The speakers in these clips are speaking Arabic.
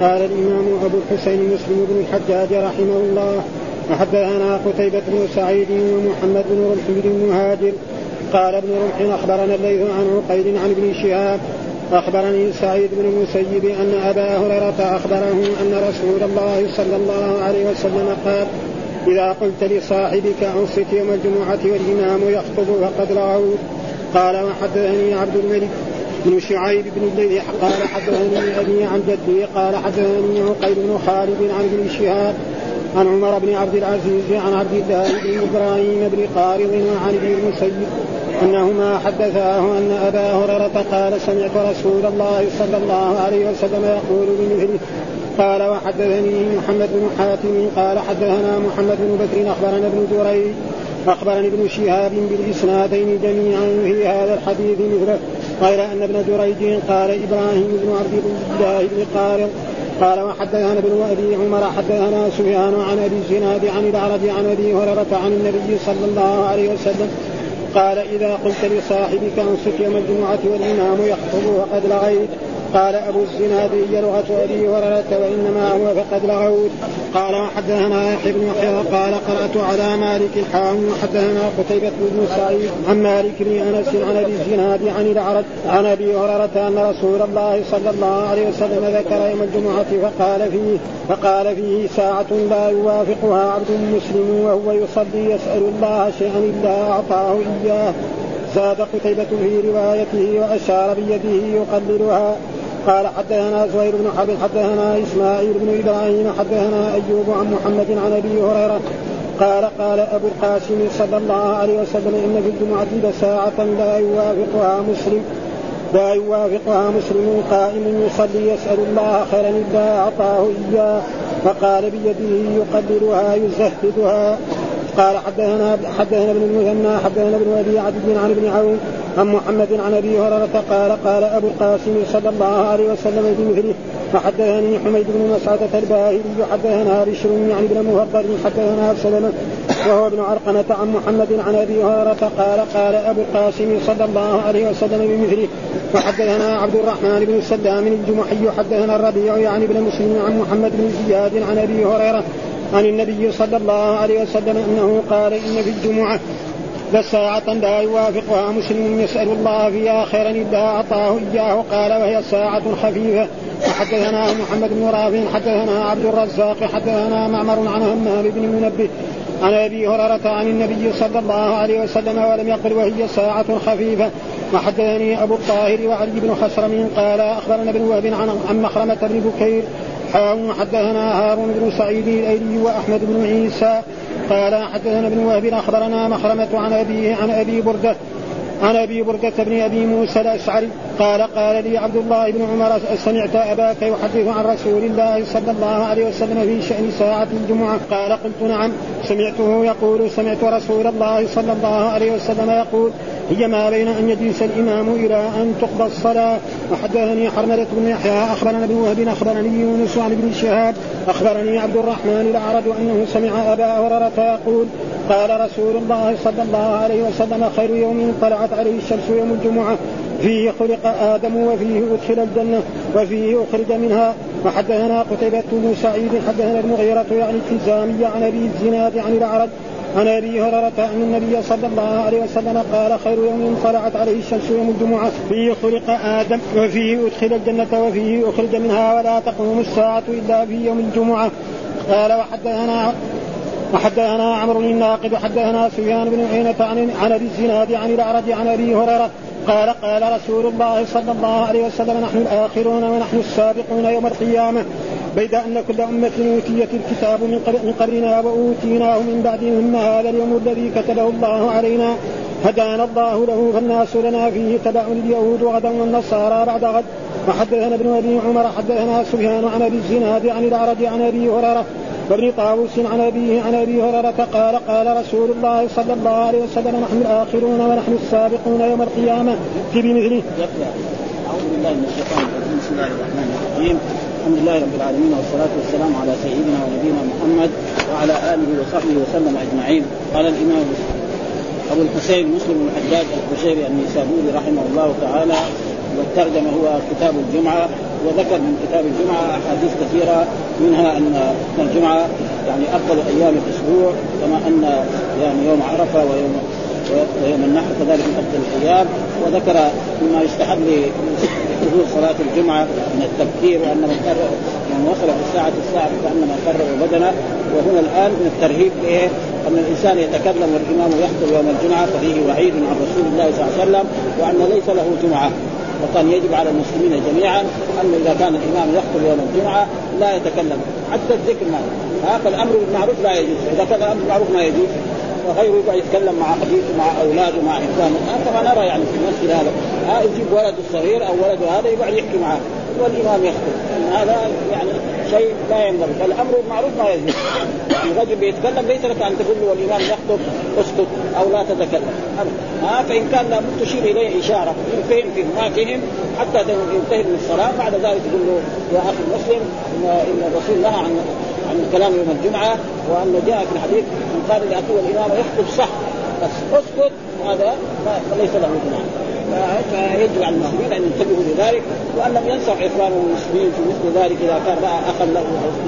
قال الإمام أبو الحسين مسلم بن الحجاج رحمه الله وحدثنا قتيبة بن سعيد ومحمد بن رمح بن مهاجر قال ابن رمح أخبرنا الليث عن عقيل عن ابن شهاب. أخبرني سعيد بن المسيب أن أبا هريرة أخبره أن رسول الله صلى الله عليه وسلم قال إذا قلت لصاحبك أنصت يوم الجمعة والإمام يخطب فقد رأوا قال وحدثني عبد الملك. بن شعيب بن الليث قال حدثني أبي عن جدي قال حدثني عقيل بن خالد عن ابن شهاب عن عمر بن عبد العزيز عن عبد الله بن إبراهيم بن قارض وعن ابن المسيب أنهما حدثاه أن أبا هريرة قال سمعت رسول الله صلى الله عليه وسلم يقول بمثله قال وحدثني محمد بن حاتم قال حدثنا محمد بن بكر أخبرنا ابن جريج أخبرني ابن شهاب بالإسنادين جميعا في هذا الحديث مثله. غير أن ابن جريج قال إبراهيم بن عبد الله بن قارن قال وحدثنا ابن أبي عمر حدثنا سفيان عن أبي الزناد عن الأعرج عن أبي هريرة عن النبي صلى الله عليه وسلم قال إذا قلت لصاحبك انصت يوم الجمعه والإمام يخطب وقد لغيت قال أبو الزناد هي لغه أبي هريرة وإنما هو فقد لغوت. قال وحدثنا يحيى بن يحيى قال قرأت على مالك الحام وحدثنا قتيبة بن سعيد عن مالك بن أنس عن أبي الزناد عن الاعرج عن أبي هريرة أن رسول الله صلى الله عليه وسلم ذكر يوم الجمعة فقال فيه فقال فيه ساعة لا يوافقها عبد مسلم وهو يصلي يسأل الله شيئا إلا أعطاه إياه. زاد قتيبة في روايته وأشار بيده يقللها قال حدثنا زهير بن حرب حدثنا إسماعيل بن إبراهيم حدثنا أيوب عن محمد عن أبي هريرة قال قال أبو القاسم صلى الله عليه وسلم إن في الجمعة لساعة لا يوافقها مسلم لا يوافقها مسلم قائم يصلي يسأل الله خيرا إلا أعطاه إياه فقال بيده يقدرها يزهدها. قال حدثنا حدثنا ابن المثنى حدثنا ابن أبي عبد عن ابن عون عن محمد عن أبي هريرة قال قال أبو القاسم صلى الله عليه وسلم بمثله وحدثني حميد بن مسعدة الباهلي حدثنا بشر يعني ابن مفضل حدثنا سلمة وهو ابن عرقنة عن محمد عن أبي هريرة قال قال أبو القاسم صلى الله عليه وسلم بمثله وحدثنا عبد الرحمن بن سلام الجمحي حدثنا الربيع يعني ابن مسلم عن محمد بن زياد عن أبي هريرة عن النبي صلى الله عليه وسلم أنه قال إن في الجمعة لساعة لا يوافقها مسلم يسأل الله فيها خيرا إلا أعطاه إياه. قال وهي ساعة خفيفة. وحدثنا محمد بن رافع حدثنا عبد الرزاق حدثنا معمر عن همام بن منبه عن أبي هريرة عن النبي صلى الله عليه وسلم ولم يقل وهي ساعة خفيفة. وحدثني أبو الطاهر وعلي بن خسرم قال أخبرنا ابن وهب عن مخرمة بن بكير. حدثنا هارون بن سعيد الأيلي وأحمد بن عيسى. قال حدثنا ابن وهب أخبرنا مخرمة عن ابيه عن أبي بردة عن أبي بردة بن أبي موسى الأشعري قال قال لي عبد الله بن عمر سمعت أباك يحدث عن رسول الله صلى الله عليه وسلم في شأن ساعة الجمعة. قال قلت نعم سمعته يقول سمعت رسول الله صلى الله عليه وسلم يقول هي ما بين أن يجلس الإمام إلى أن تقضى الصلاة. وحدثني حرملة بن يحيى أخبرنا ابن وهب اخبرني يونس عن ابن شهاب أخبرني عبد الرحمن الأعرج أنه سمع أبا هريرة يقول قال رسول الله صلى الله عليه وسلم خير يوم طلعت عليه الشمس يوم الجمعة فيه خلق آدم وفيه أدخل الجنة وفيه أخرج منها. وحدثنا قتيبة بن سعيد حدثنا المغيرة يعني التزامي عن أبي الزناد عن الأعرج عن أبي هريرة أن النبي صلى الله عليه وسلم قال خير يوم طلعت عليه الشمس يوم الجمعة فيه خلق آدم وفيه أدخل الجنة وفيه أخرج منها ولا تقوم الساعة إلا في يوم الجمعة. قال وحدثنا وحدثنا عمرو الناقد وحدثنا سفيان بن عيينة عن عن أبي الزناد عن الأعرج عن أبي هريرة قال قال رسول الله صلى الله عليه وسلم نحن الآخرون ونحن السابقون يوم القيامة. بيد أن كل أمة أوتيت الكتاب من قبلنا وأوتيناه من بعدهم. هذا اليوم الذي كتبه الله علينا. هدانا الله له فالناس لنا فيه تبع اليهود غدا والنصارى بعد غد. وحدثنا ابن أبي عمر حدثنا سفيان عن أبي الزناد عن الأعرج عن أبي هريرة وابن طاووس عن أبيه عن أبي هريرة قال قال رسول الله صلى الله عليه وسلم نحن الآخرون ونحن السابقون يوم القيامة. في بمثله. أعوذ بالله من الشيطان الرجيم. بسم الله الرحمن الرحيم. الحمد لله رب العالمين والصلاة والسلام على سيدنا ونبينا محمد وعلى آله وصحبه وسلم أجمعين. قال الإمام أبو الحسين مسلم بن الحجاج القشيري النيسابوري رحمه الله تعالى والترجمة هو كتاب الجمعة. وذكر من كتاب الجمعة أحاديث كثيرة منها أن الجمعة يعني أفضل أيام الأسبوع كما أن يعني يوم عرفة ويوم ويوم النحر كذلك من أفضل الأيام. وذكر مما يستحب لحضور صلاة الجمعة من التبكير وأن من قرر من وصل في الساعة الساعة كانما قرر بدنه. وهنا الآن من الترهيب بايه؟ أن الإنسان يتكلم والإمام يخطب يوم الجمعة ففيه وعيد عن رسول الله صلى الله عليه وسلم وأن ليس له جمعة. وكان يجب على المسلمين جميعا أن إذا كان الإمام يخطب يوم الجمعة لا يتكلم. حتى الذكر ما هذا الأمر بالمعروف لا يجوز. إذا كان الأمر بالمعروف ما يجوز. وغيره يقعد يتكلم مع حديثه مع أولاده مع إخوانه. كما نرى يعني في المسجد هذا ها يجيب ولده الصغير أو ولده هذا يقعد يحكي معه. والإمام يخطب. هذا يعني شيء لا ينبغي. فالأمر بالمعروف ما يجوز. الرجل بيتكلم ليس لك أن تقول له والإمام يخطب اسكت أو لا تتكلم. ها فإن كان لابد تشير إليه إشارة. ان فهم فهم ما فهم حتى ينتهي من الصلاة. بعد ذلك تقول له يا أخي المسلم ان الرسول نهى عن عن الكلام يوم الجمعة وانه جاء في الحديث من قال لاخوه والإمام يخطب صح. بس اسكت هذا ليس له جمعه فيجب على المسلمين ان ينتبهوا لذلك وأن لم ينصح اخوانهم المسلمين في مثل ذلك إذا كان رأى أخا له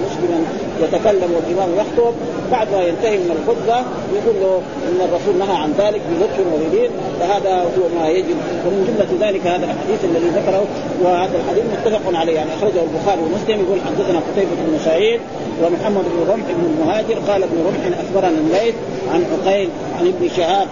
مسلما يتكلم والإمام يخطب بعد ما ينتهي من الخطبة يقول له إن الرسول نهى عن ذلك بلطف ولين فهذا هو ما يجب. ومن جملة ذلك هذا الحديث الذي ذكره وهذا الحديث متفق عليه يعني أخرجه البخاري ومسلم يقول حدثنا قتيبة بن سعيد ومحمد بن رمح بن المهاجر قال ابن رمح أخبرنا الليث عن عقيل عن ابن شهاب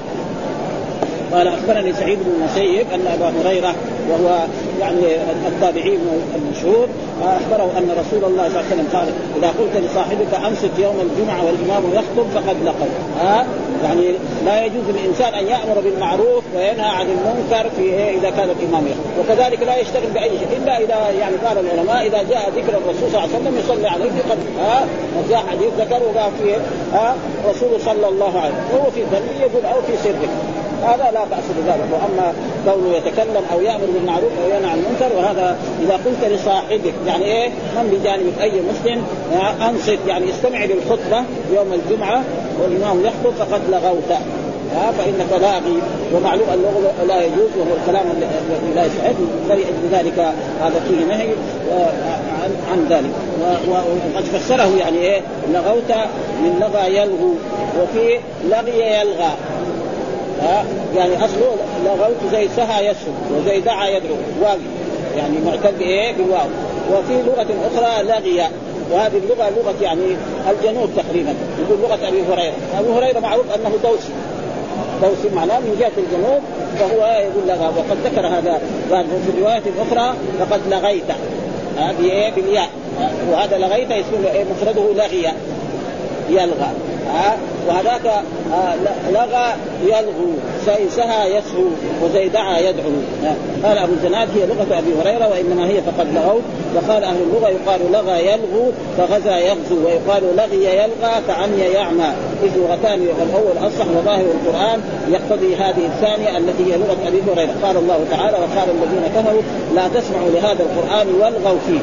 قال أخبرني سعيد بن المسيب أن أبا هريرة وهو يعني التابعين المشهور أخبره أن رسول الله صلى الله عليه وسلم قال إذا قلت لصاحبك انصت يوم الجمعة والإمام يخطب فقد لقوا ها؟ يعني لا يجوز للإنسان أن يأمر بالمعروف وينهى عن المنكر في إيه؟ إذا كان الإمام يخطب. وكذلك لا يشتغل بأي شيء إلا إذا يعني قال العلماء إذا جاء ذكر الرسول صلى الله عليه وسلم يصلي عليه في ها؟ وجاء حديث ذكر وقال فيه ها؟ رسول صلى الله عليه وسلم وهو في ذنبه يقول أو في سره هذا لا بأس بذلك. وأما كونه يتكلم أو يأمر بالمعروف أو ينهى عن المنكر وهذا إذا قلت لصاحبك يعني إيه؟ من بجانبك؟ أي مسلم؟ أنصت يعني استمع للخطبة يوم الجمعة والإمام يخطب فقد لغوت. ها فانك لاغي ومعلوم اللغو لا يجوز وهو الكلام الذي لا يسعد فلذلك هذا فيه نهي عن, عن ذلك. وقد فسره يعني إيه؟ لغوت من لغى يلغو وفي لغي يلغى. ها؟ يعني أصله لغوت زي سهى يسهو وزي دعا يدعو. واو يعني معتد إيه؟ بالواو. وفي لغة أخرى لغي وهذه اللغة لغة يعني الجنوب تقريبا. يقول لغة أبي هريرة. أبو هريرة معروف أنه دوسي. دوسي معناه من جهة الجنوب. فهو يقول لغى وقد ذكر هذا في الروايه الاخرى فقد لغيت. هذه إيه؟ بالياء. وهذا لغيت يكون إيه؟ مفرده لغي يلغى. ها وهذاك آه لغى يلغو سهى يسهو وزي دعا يدعو. قال أبو الزناد هي لغة أبي هريرة وإنما هي فقد لغوا وقال أهل اللغة يقال لغى يلغو فغزا يغزو ويقال لغي يلغى كعمي يعمى. اذ لغتان الأول أصح وظاهر القرآن يقتضي هذه الثانية التي هي لغة أبي هريرة. قال الله تعالى وقال الذين كفروا لا تسمعوا لهذا القرآن والغوا فيه.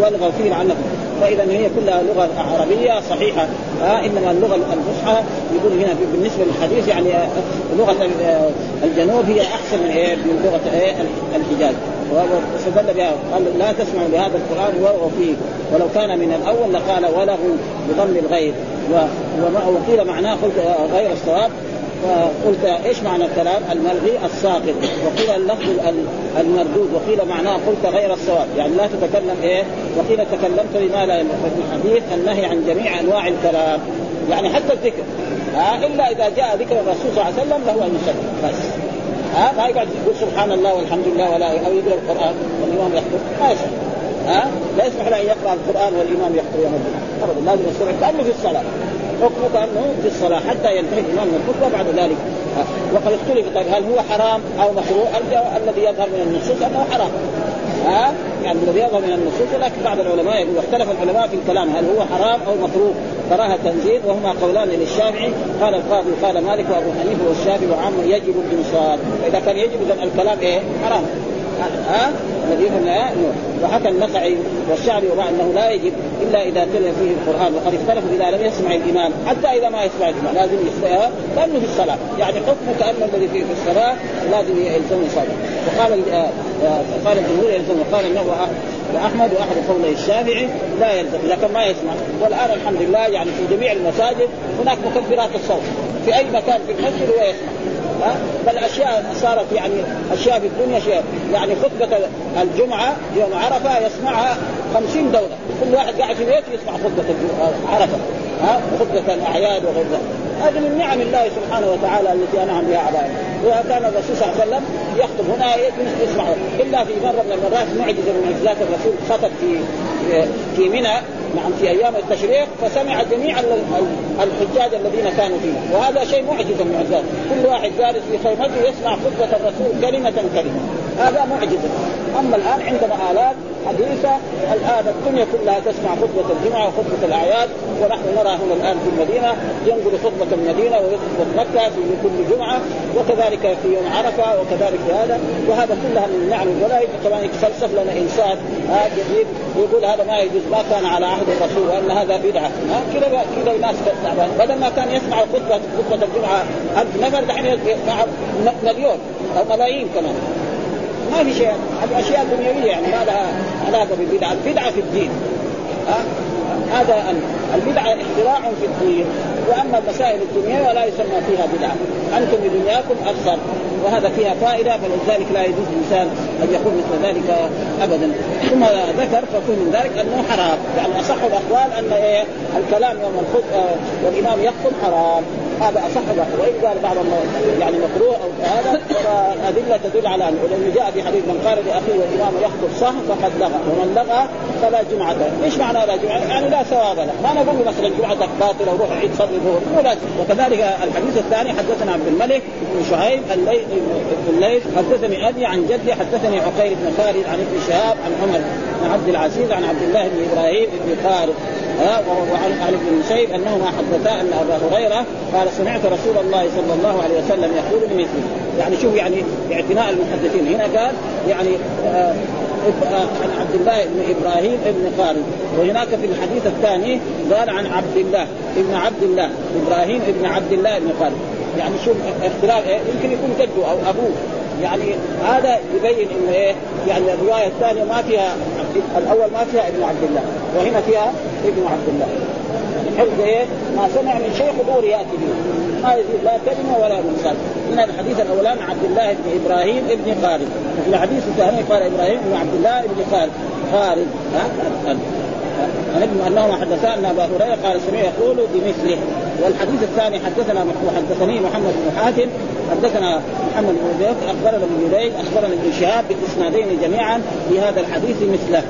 والغوا فيه لعلكم فاذا هي كلها لغة عربية صحيحة. ها إنما اللغة الفصحى يقول هنا بالنسبة للحديث يعني لغة الجنوب هي أحسن من إيه من لغة إيه الحجاز. واستدل بها قال لا تسمعوا لهذا القرآن والغوا فيه. ولو كان من الأول لقال وله بضم الغير وقيل معناه قلت غير الصواب. فقلت إيش معنى الكلام؟ الملغي الساقط. وقيل اللفظ المردود. وقيل معناه قلت غير الصواب. يعني لا تتكلم إيه؟ وقيل تكلمت بما لا ينبغي الحديث النهي عن جميع أنواع الكلام. يعني حتى الذكر. ها؟ إلا إذا جاء ذكر الرسول صلى الله عليه وسلم له ان يسلم بس. ها؟ ما يقعد يقول سبحان الله والحمد لله ولا أو يقرا القرآن والإمام يخطب ما يصح. ها؟ لا يسمح له أن يقرأ القرآن والإمام يخطب يوم الجمعه ابدا. لازم يستمع كانه في الصلاة. حكمه كانه في الصلاة حتى ينتهي الإمام من الخطبة بعد ذلك. وقد اختلف طيب هل هو حرام أو مكروه؟ الذي يظهر من النصوص أنه حرام؟ ها؟ يعني الذي يظهر من النصوص ولكن بعض العلماء يقول اختلف العلماء في الكلام هل هو حرام أو مكروه؟ كراهه تنزيل وهما قولان للشافعي قال القاضي قال مالك وأبو حنيفة والشافعي وعامه يجب الانصات فإذا كان يجب اذا الكلام إيه؟ حرام. ها؟ الذي وحكى النخعي والشعبي ومع أنه لا يجب إلا إذا تلى فيه القرآن. وقد اختلفوا إذا لم يسمع الامام حتى إذا ما يسمع الامام لازم يسمعها كانه في الصلاة. يعني حكمه كان الذي في الصلاة لازم يلزم صلاة. وقال آه، آه، قال الجمهور يلزم وقال إنه وأحمد وأحد قولي الشافعي لا يلزم لكن ما يسمع. والآن الحمد لله يعني في جميع المساجد هناك مكبرات الصوت في أي مكان في المسجد هو يسمع ها بل أشياء صارت يعني أشياء في الدنيا شيء يعني خطبة الجمعة يوم عرفة يسمعها خمسين دولة. كل واحد قاعد في بيته يسمع خطبة عرفة. ها؟ خطبة الأعياد وغير ذلك. هذه من نعم الله سبحانه وتعالى التي أنعم بها على وكان الرسول صلى الله عليه وسلم يخطب هنا يسمع إلا في مرة من المرات معجزة من معجزات الرسول خطب في في منى. نعم في أيام التشريق فسمع جميع الحجاج الذين كانوا فيه وهذا شيء معجز معجزات كل واحد جالس في خيمته يسمع خطبة الرسول كلمة كلمة. هذا معجزه أما الآن عندنا آلات حديثه الآن الدنيا كلها تسمع خطبة الجمعة وخطبة الأعياد ونحن نرى هنا الآن في المدينة ينقل خطبة المدينة ويخطب مكة في كل جمعة وكذلك في يوم عرفة وكذلك في هذا وهذا كلها من نعم ولا يجي كمان يتفلسف لنا إنسان آه جديد ويقول هذا ما يجوز ما كان على عهد الرسول وأن هذا بدعة. كذا كذا الناس تعبان. بدل ما كان يسمع خطبه خطبة الجمعة ألف نفر دحين يسمع مليون أو ملايين كمان. ما في شيء. هذه أشياء دنيوية يعني ما لها علاقة بالبدعه، البدعه في الدين. ها؟ هذا البدعه اختراع في الدين. وأما المسائل الدنيوية لا يسمى فيها بدعه أنتم بدنياكم أكثر. وهذا فيها فائدة فلذلك لا يجوز الإنسان أن يقول مثل ذلك ابدا. ثم ذكر فكل من ذلك أنه حرام. يعني أصح الأقوال أن إيه؟ الكلام يوم الخطبة والإمام يخطب حرام. هذا أصح وإن قال بعض يعني مكروه أو هذا فالادله تدل على انه لأنه جاء في حديث من قال لأخيه والإمام يخطب صح فقد لغى. ومن لغى فلا جمعة له، إيش معنى لا جمعة؟ يعني لا ثواب له، ما نقول مثلا جمعتك باطلة وروح عيد صلي ظهر، وكذلك الحديث الثاني حدثنا عبد الملك بن شعيب الليل حدثني أبي عن جدي حدثني عقيل بن خالد عن ابن شهاب عن عمر. بن عبد العزيز عن عبد الله بن إبراهيم بن خالد وعن عن ابن المسيب أنهما حدثا أن أبا هريرة قال سمعت رسول الله صلى الله عليه وسلم يقول بمثله يعني شوف يعني اعتناء المحدثين. هنا قال يعني آه عن عبد الله بن إبراهيم بن خالد. وهناك في الحديث الثاني قال عن عبد الله ابن عبد الله إبراهيم بن عبد الله بن خالد. يعني شوف اختلاف؟ يمكن يكون جده أو أبوه. يعني هذا يبين إنه إيه؟ يعني الرواية الثانية ما فيها الأول ما فيها ابن عبد الله وهنا فيها ابن عبد الله. حفظ إيه؟ ما سمع من شيء حضور يأتي به. ما يزيد لا كلمة ولا مثال هنا الحديث الاولاني عبد الله بن إبراهيم بن خالد. وفي الحديث الثاني قال إبراهيم بن عبد الله بن خالد. خالد. ها؟ ابن انه حدثا ان ابا هريرة قال سمع يقول بمثله. والحديث الثاني حدثنا وحدثني محمد بن حاتم حدثنا محمد بن زيد أخبرنا ابن جريج أخبرنا ابن شهاب بالاسنادين جميعا بهذا الحديث مثله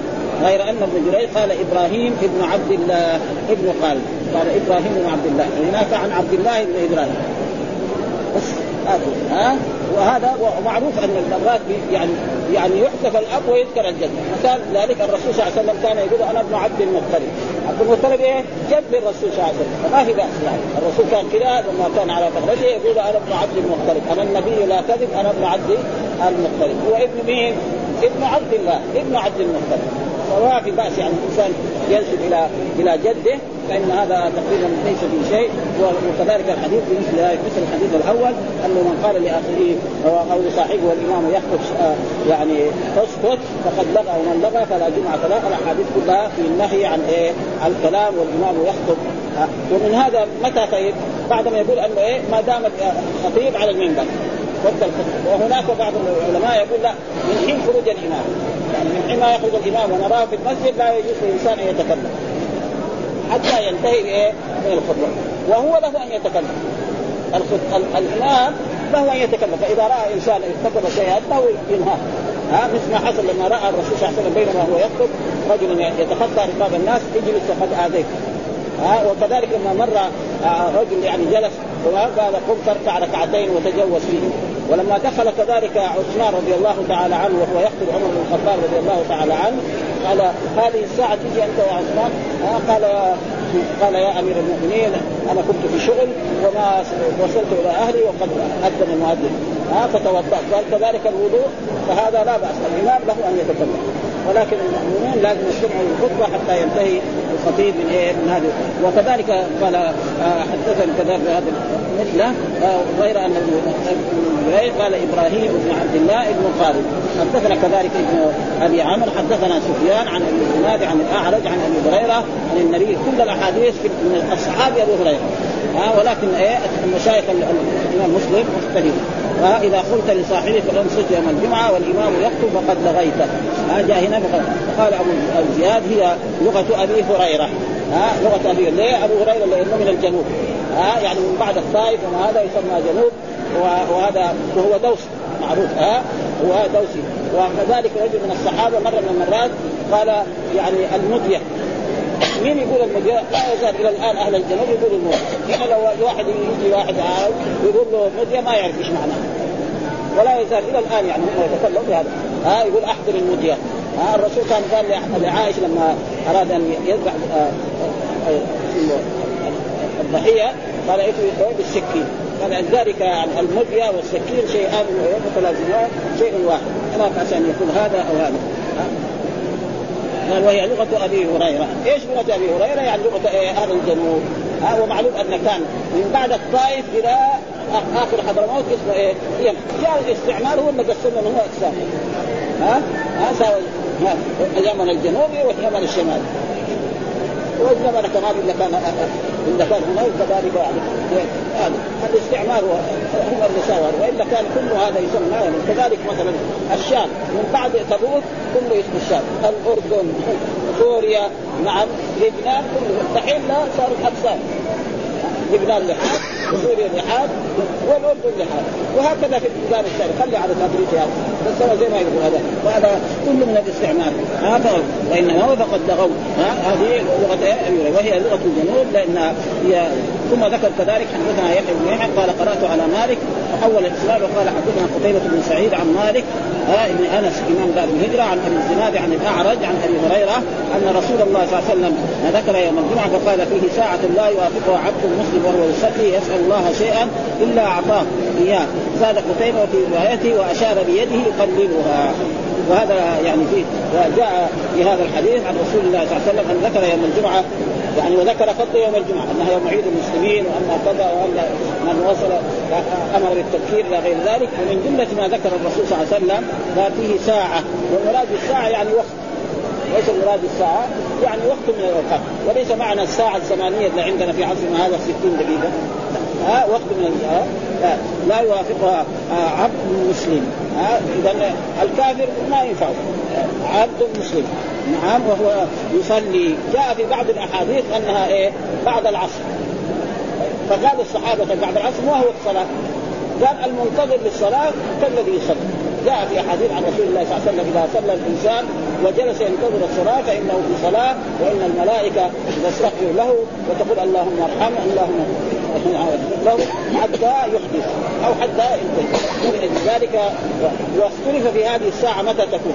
غير أن ابن جريج قال إبراهيم ابن عبد الله ابن خالد قال إبراهيم بن عبد الله هناك عن عبد الله بن إبراهيم. بس ها؟ وهذا ومعروف أن المرات يعني يعني يحذف الأب ويذكر الجد. مثال ذلك الرسول صلى الله عليه وسلم كان يقول أنا ابن عبد المطلب. عبد المطلب إيه؟ جد للرسول صلى الله عليه وسلم. فما في بأس يعني. الرسول كان كذا لما كان على فخرته يقول أنا ابن عبد المطلب؟ أنا النبي لا كذب أنا ابن عبد المطلب. هو ابن مين؟ ابن عبد الله ابن عبد المطلب. فما في بأس يعني الإنسان ينسب إلى إلى جده فإن هذا تقريبا ليس في شيء وكذلك الحديث بمثل مثل الحديث الأول أنه من قال لأخيه أو لصاحبه والإمام يخطب آه، يعني اسكت فقد لغى ومن لغى فلا جمعة له الأحاديث كلها في النهي عن إيه؟ الكلام والإمام يخطب آه، ومن هذا متى طيب؟ بعد ما يقول أنه إيه؟ ما دام الخطيب على المنبر وهناك بعض العلماء يقول لا من حين خروج الإمام يعني من حين يخرج الامام ونراه في المسجد لا يجوز للإنسان أن يتكلم. حتى ينتهي بإيه؟ من الخطبة. وهو له أن يتكلم. الإمام له أن يتكلم. فإذا رأى إنسان ارتكب شيئا له ينهاه. ها؟ مثل ما حصل لما رأى الرسول صلى الله عليه وسلم بينما هو يخطب رجل يتخطى رقاب الناس اجلس فقد آذيت. ها؟ وكذلك لما مر آه، رجل يعني جلس وقال قم تركع ركعتين وتجوز فيه ولما دخل كذلك عثمان رضي الله تعالى عنه وهو يخطب عمر بن الخطاب رضي الله تعالى عنه قال هذه الساعة تجي أنت يا عثمان؟ قال قال يا أمير المؤمنين أنا كنت في شغل وما وصلت إلى أهلي وقد أذن المؤذن. ها فتوضا قال كذلك الوضوء فهذا لا بأس. الإمام له أن يتكلم. ولكن المؤمنون لازم يستمعوا للخطبه حتى ينتهي الخطيب من إيه؟ من هذه. وكذلك قال آه، حدثني كذلك بهذا مثله آه، غير أن قال إبراهيم بن عبد الله بن خالد. حدثنا كذلك ابن أبي عمرو حدثنا سفيان عن أبي الزناد عن الأعرج عن أبي هريرة عن النبي. كل الأحاديث من الصحابي ابو هريرة. آه ولكن إيه المشايخ الإمام مسلم مختلف فاذا قلت لصاحبك انصت يوم الجمعة والإمام يخطب فقد لغيت. ها جاء هنا فقال أبو زياد هي لغة أبي هريرة. ها لغة ابي ليه أبو هريرة؟ لأنه من الجنوب. ها يعني من بعد الطائف وما هذا يسمى جنوب وهذا وهو دوس معروف. ها هو دوسي. وكذلك رجل من الصحابة مرة من المرات قال يعني المدية. مين يقول المدية؟ لا يزال إلى الآن أهل الجنوب يقولوا المدية، هنا لو واحد يجي واحد عاود يقول له مدية ما يعرف إيش معناه. ولا يزال إلى الآن يعني هم يتكلموا بهذا، ها يقول أحضر المدية، ها الرسول كان قال لعائشة لما أراد أن يذبح آه، آه، آه، الضحية قال ائتوا بالسكين. فلذلك يعني المدية والسكين شيئان متلازمان شيء واحد. بأس أن يكون هذا أو هذا. قال وهي لغة أبي هريرة، إيش لغة أبي هريرة؟ يعني لغة إيه أهل الجنوب، ها ومعلوم أن كان من بعد الطائف إلى آخر حضرموت اسمه إيه؟ يمن، جاء الاستعمار هو اللي قسمنا هو أقسام. ها؟ ها ساوى اليمن الجنوبي واليمن الشمالي. والزمن كمان اذا كان اذا كان هناك كذلك يعني. هذا الاستعمار هم اللي وإلا كان كل هذا يسمى يعني كذلك مثلا الشام. من بعد تبوك كله اسم الشام. الأردن سوريا نعم لبنان كله. دحين لا صارت اقسام لبنان لحاد وسوريا لحاد والاردن لحاد وهكذا في البلدان الثانية خلي على تدريجها بس هو زي ما يقول هذا. وهذا كله من الاستعمار. هذا وإنما فقد لغوا هذه لغة إيه؟ وهي لغة الجنوب لأن هي ثم ذكر كذلك حدثنا يحيى بن يحيى قال قرأت على مالك. وحول الاسلام وقال حدثنا قتيبة بن سعيد عن مالك آه ابن أنس إمام دار الهجرة عن أبي الزناد عن الأعرج عن أبي هريرة أن رسول الله صلى الله عليه وسلم ذكر يوم الجمعة فقال فيه ساعة لا يوافقها عبد مسلم وهو يصلي يسأل الله شيئا إلا أعطاه إياه. زاد قتيبة في روايته وأشار بيده يقللها وهذا يعني فيه جاء في هذا الحديث عن رسول الله صلى الله عليه وسلم أن ذكر يوم الجمعة. يعني وذكر فضل يوم الجمعة أنها يوم عيد المسلمين وأن كذا وأن من وصل أمر بالتبكير إلى غير ذلك. ومن جملة ما ذكر الرسول صلى الله عليه وسلم قال فيه ساعة. والمراد بالساعة يعني وقت. ليس المراد الساعة يعني وقت من الأوقات. وليس معنى الساعة الزمانية اللي عندنا في عصرنا هذا 60 دقيقة. ها وقت من لا, لا يوافقها عبد مسلم ها اذا الكافر ما ينفع. عبد مسلم نعم وهو يصلي. جاء في بعض الأحاديث أنها إيه؟ بعد العصر. فقال الصحابة بعد العصر ما هو الصلاة؟ قال المنتظر للصلاة كالذي يصلي. جاء في أحاديث عن رسول الله صلى الله عليه وسلم إذا صلى الإنسان وجلس ينتظر الصلاة فإنه في صلاة وإن الملائكة تستغفر له وتقول اللهم ارحمه اللهم له حتى يحدث أو حتى ينتهي. لذلك واختلف في هذه الساعة متى تكون.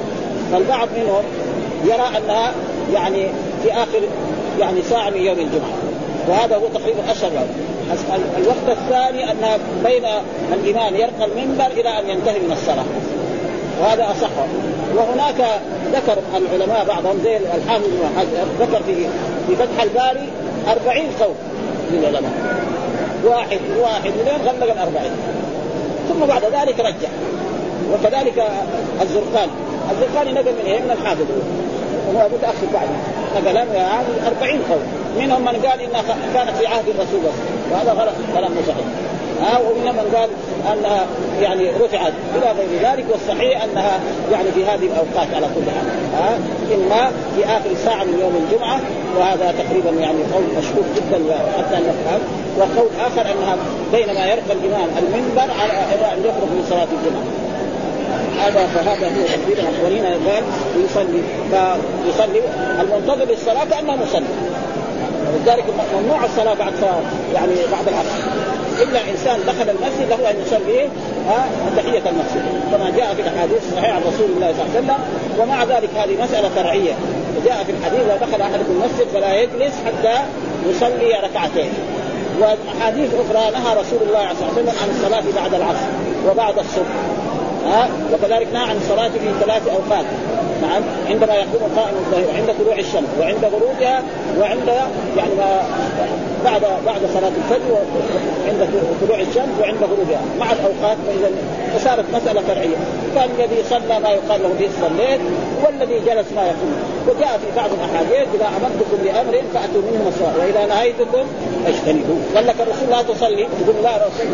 فالبعض منهم يرى أنها يعني في آخر يعني ساعة من يوم الجمعة. وهذا هو تقريبا أشهر الوقت الثاني انها بين الامام يرقى المنبر إلى أن ينتهي من الصلاة. وهذا أصح. وهناك ذكر العلماء بعضهم زي الحافظ ذكر في في فتح الباري أربعين قول للعلماء واحد واحد اثنين غلق الأربعين. ثم بعد ذلك رجع. وكذلك الزرقاني الزرقاني نقل من إيه؟ من الحافظ. وهو متاخر بعد. نقل يعني 40 قول منهم من قال انها كانت في عهد الرسول وهذا غلط كلام صحيح. ها من قال أنها يعني رفعت إلى غير ذلك والصحيح أنها يعني في هذه الأوقات على كل حال ها إما في آخر ساعة من يوم الجمعة وهذا تقريبا يعني قول مشهور جدا حتى نفهم وقول آخر أنها بينما يرقى الإمام المنبر على أن يخرج من صلاة الجمعة. هذا فهذا هو تقريبا وهنا قال يصلي فيصلي المنتظر للصلاة كأنه مصلي. ولذلك ممنوع الصلاة بعد يعني بعد العصر. إلا إنسان دخل المسجد له أن يصلي تحية المسجد. كما جاء في الأحاديث الصحيحه عن رسول الله صلى الله عليه وسلم ومع ذلك هذه مسألة فرعية. جاء في الحديث اذا دخل أحدكم المسجد فلا يجلس حتى يصلي ركعتين. وأحاديث أخرى نهى رسول الله صلى الله عليه وسلم عن الصلاة بعد العصر وبعد الصبح ها وكذلك نهى عن الصلاة في ثلاث أوقات. نعم عندما يكون قائم الظهير عند طلوع الشمس وعند غروبها وعند يعني ما بعد بعد صلاة الفجر وعند طلوع الشمس وعند غروبها مع الأوقات فإذا فصارت مسألة فرعية. كان الذي صلى ما يقال له به صليت والذي جلس ما يقول. وجاء في بعض الأحاديث إذا أمرتكم بأمر فأتوا منه مسواء وإذا نهيتكم فاجتنبوه. قال لك الرسول لا تصلي. تقول لا رسول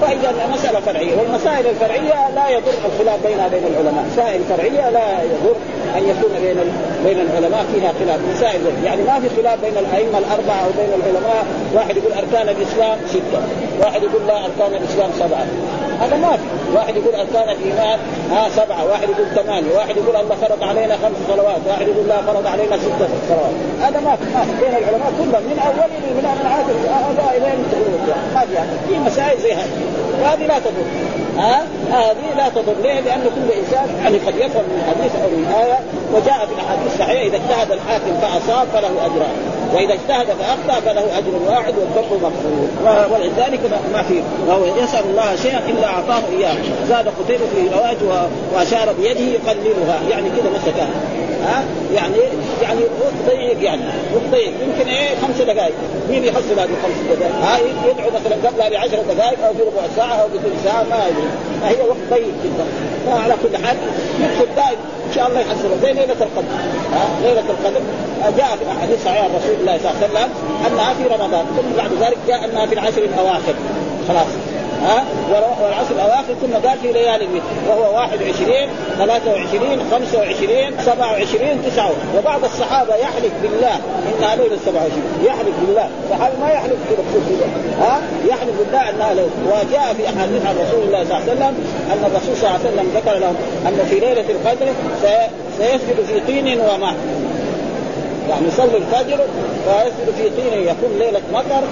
فاذا مسألة فرعية والمسائل الفرعية لا يضر الخلاف بينها بين العلماء. مسائل فرعية لا يضر أن يكون بين بين العلماء فيها خلاف. مسائل يعني ما في خلاف بين الأئمة الأربعة أو بين العلماء. واحد يقول أركان الإسلام ستة. واحد يقول لا أركان الإسلام سبعة. هذا ما في. واحد يقول اركان الايمان ها سبعة. واحد يقول ثمانية. واحد يقول الله فرض علينا خمس صلوات. واحد يقول لا فرض علينا ست صلوات. هذا ما في ما في بين العلماء كلهم. من أول من من عاد هذا إلى ما في في مسائل زي هذه. وهذه لا تضر. ها؟ هذه لا تضر. ليه؟ لأن كل إنسان يعني قد يفهم من حديث أو من إيه وجاء في الاحاديث الصحيحه إذا اجتهد الحاكم فأصاب فله أجران. وإذا اجتهد فأخطأ فله أجر واحد والذنب مغفور ولذلك ما في وهو يسأل الله شيئا إلا أعطاه إياه. زاد قتيبة في روايته وأشار بيده يقللها. يعني كذا مسكها. ها؟ يعني يعني ضيق يعني. ضيق. يمكن إيه؟ خمس دقائق. مين يحصل هذه الخمس دقائق؟ ها؟ يدعو مثلا قبلها بعشر دقائق أو بربع ساعة أو بثلث ساعة ما أدري. فهي وقت ضيق جدا. فعلى كل حال يكتب دائما إن شاء الله يحصلها زي ليلة القدر. ها؟ ليلة القدر. جاء في أحاديث صحيحة رسول الله صلى الله عليه وسلم أنها في رمضان. ثم بعد ذلك جاء أنها في العشر الأواخر. خلاص. ها والعشر الأواخر ثم قال في ليالي الوتر وهو 21 23 25 27 9 وبعض الصحابة يحلف بالله. انها ليله 27 يحلف بالله. الصحابه ما يحلف كذا ها؟ يحلف بالله انها ليله وجاء في أحاديث عن رسول الله صلى الله عليه وسلم أن الرسول صلى الله عليه وسلم ذكر لهم أن في ليلة القدر سيسجد في طين وماء. يعني يصلي الفجر ويسجد في طين يكون ليلة مطر.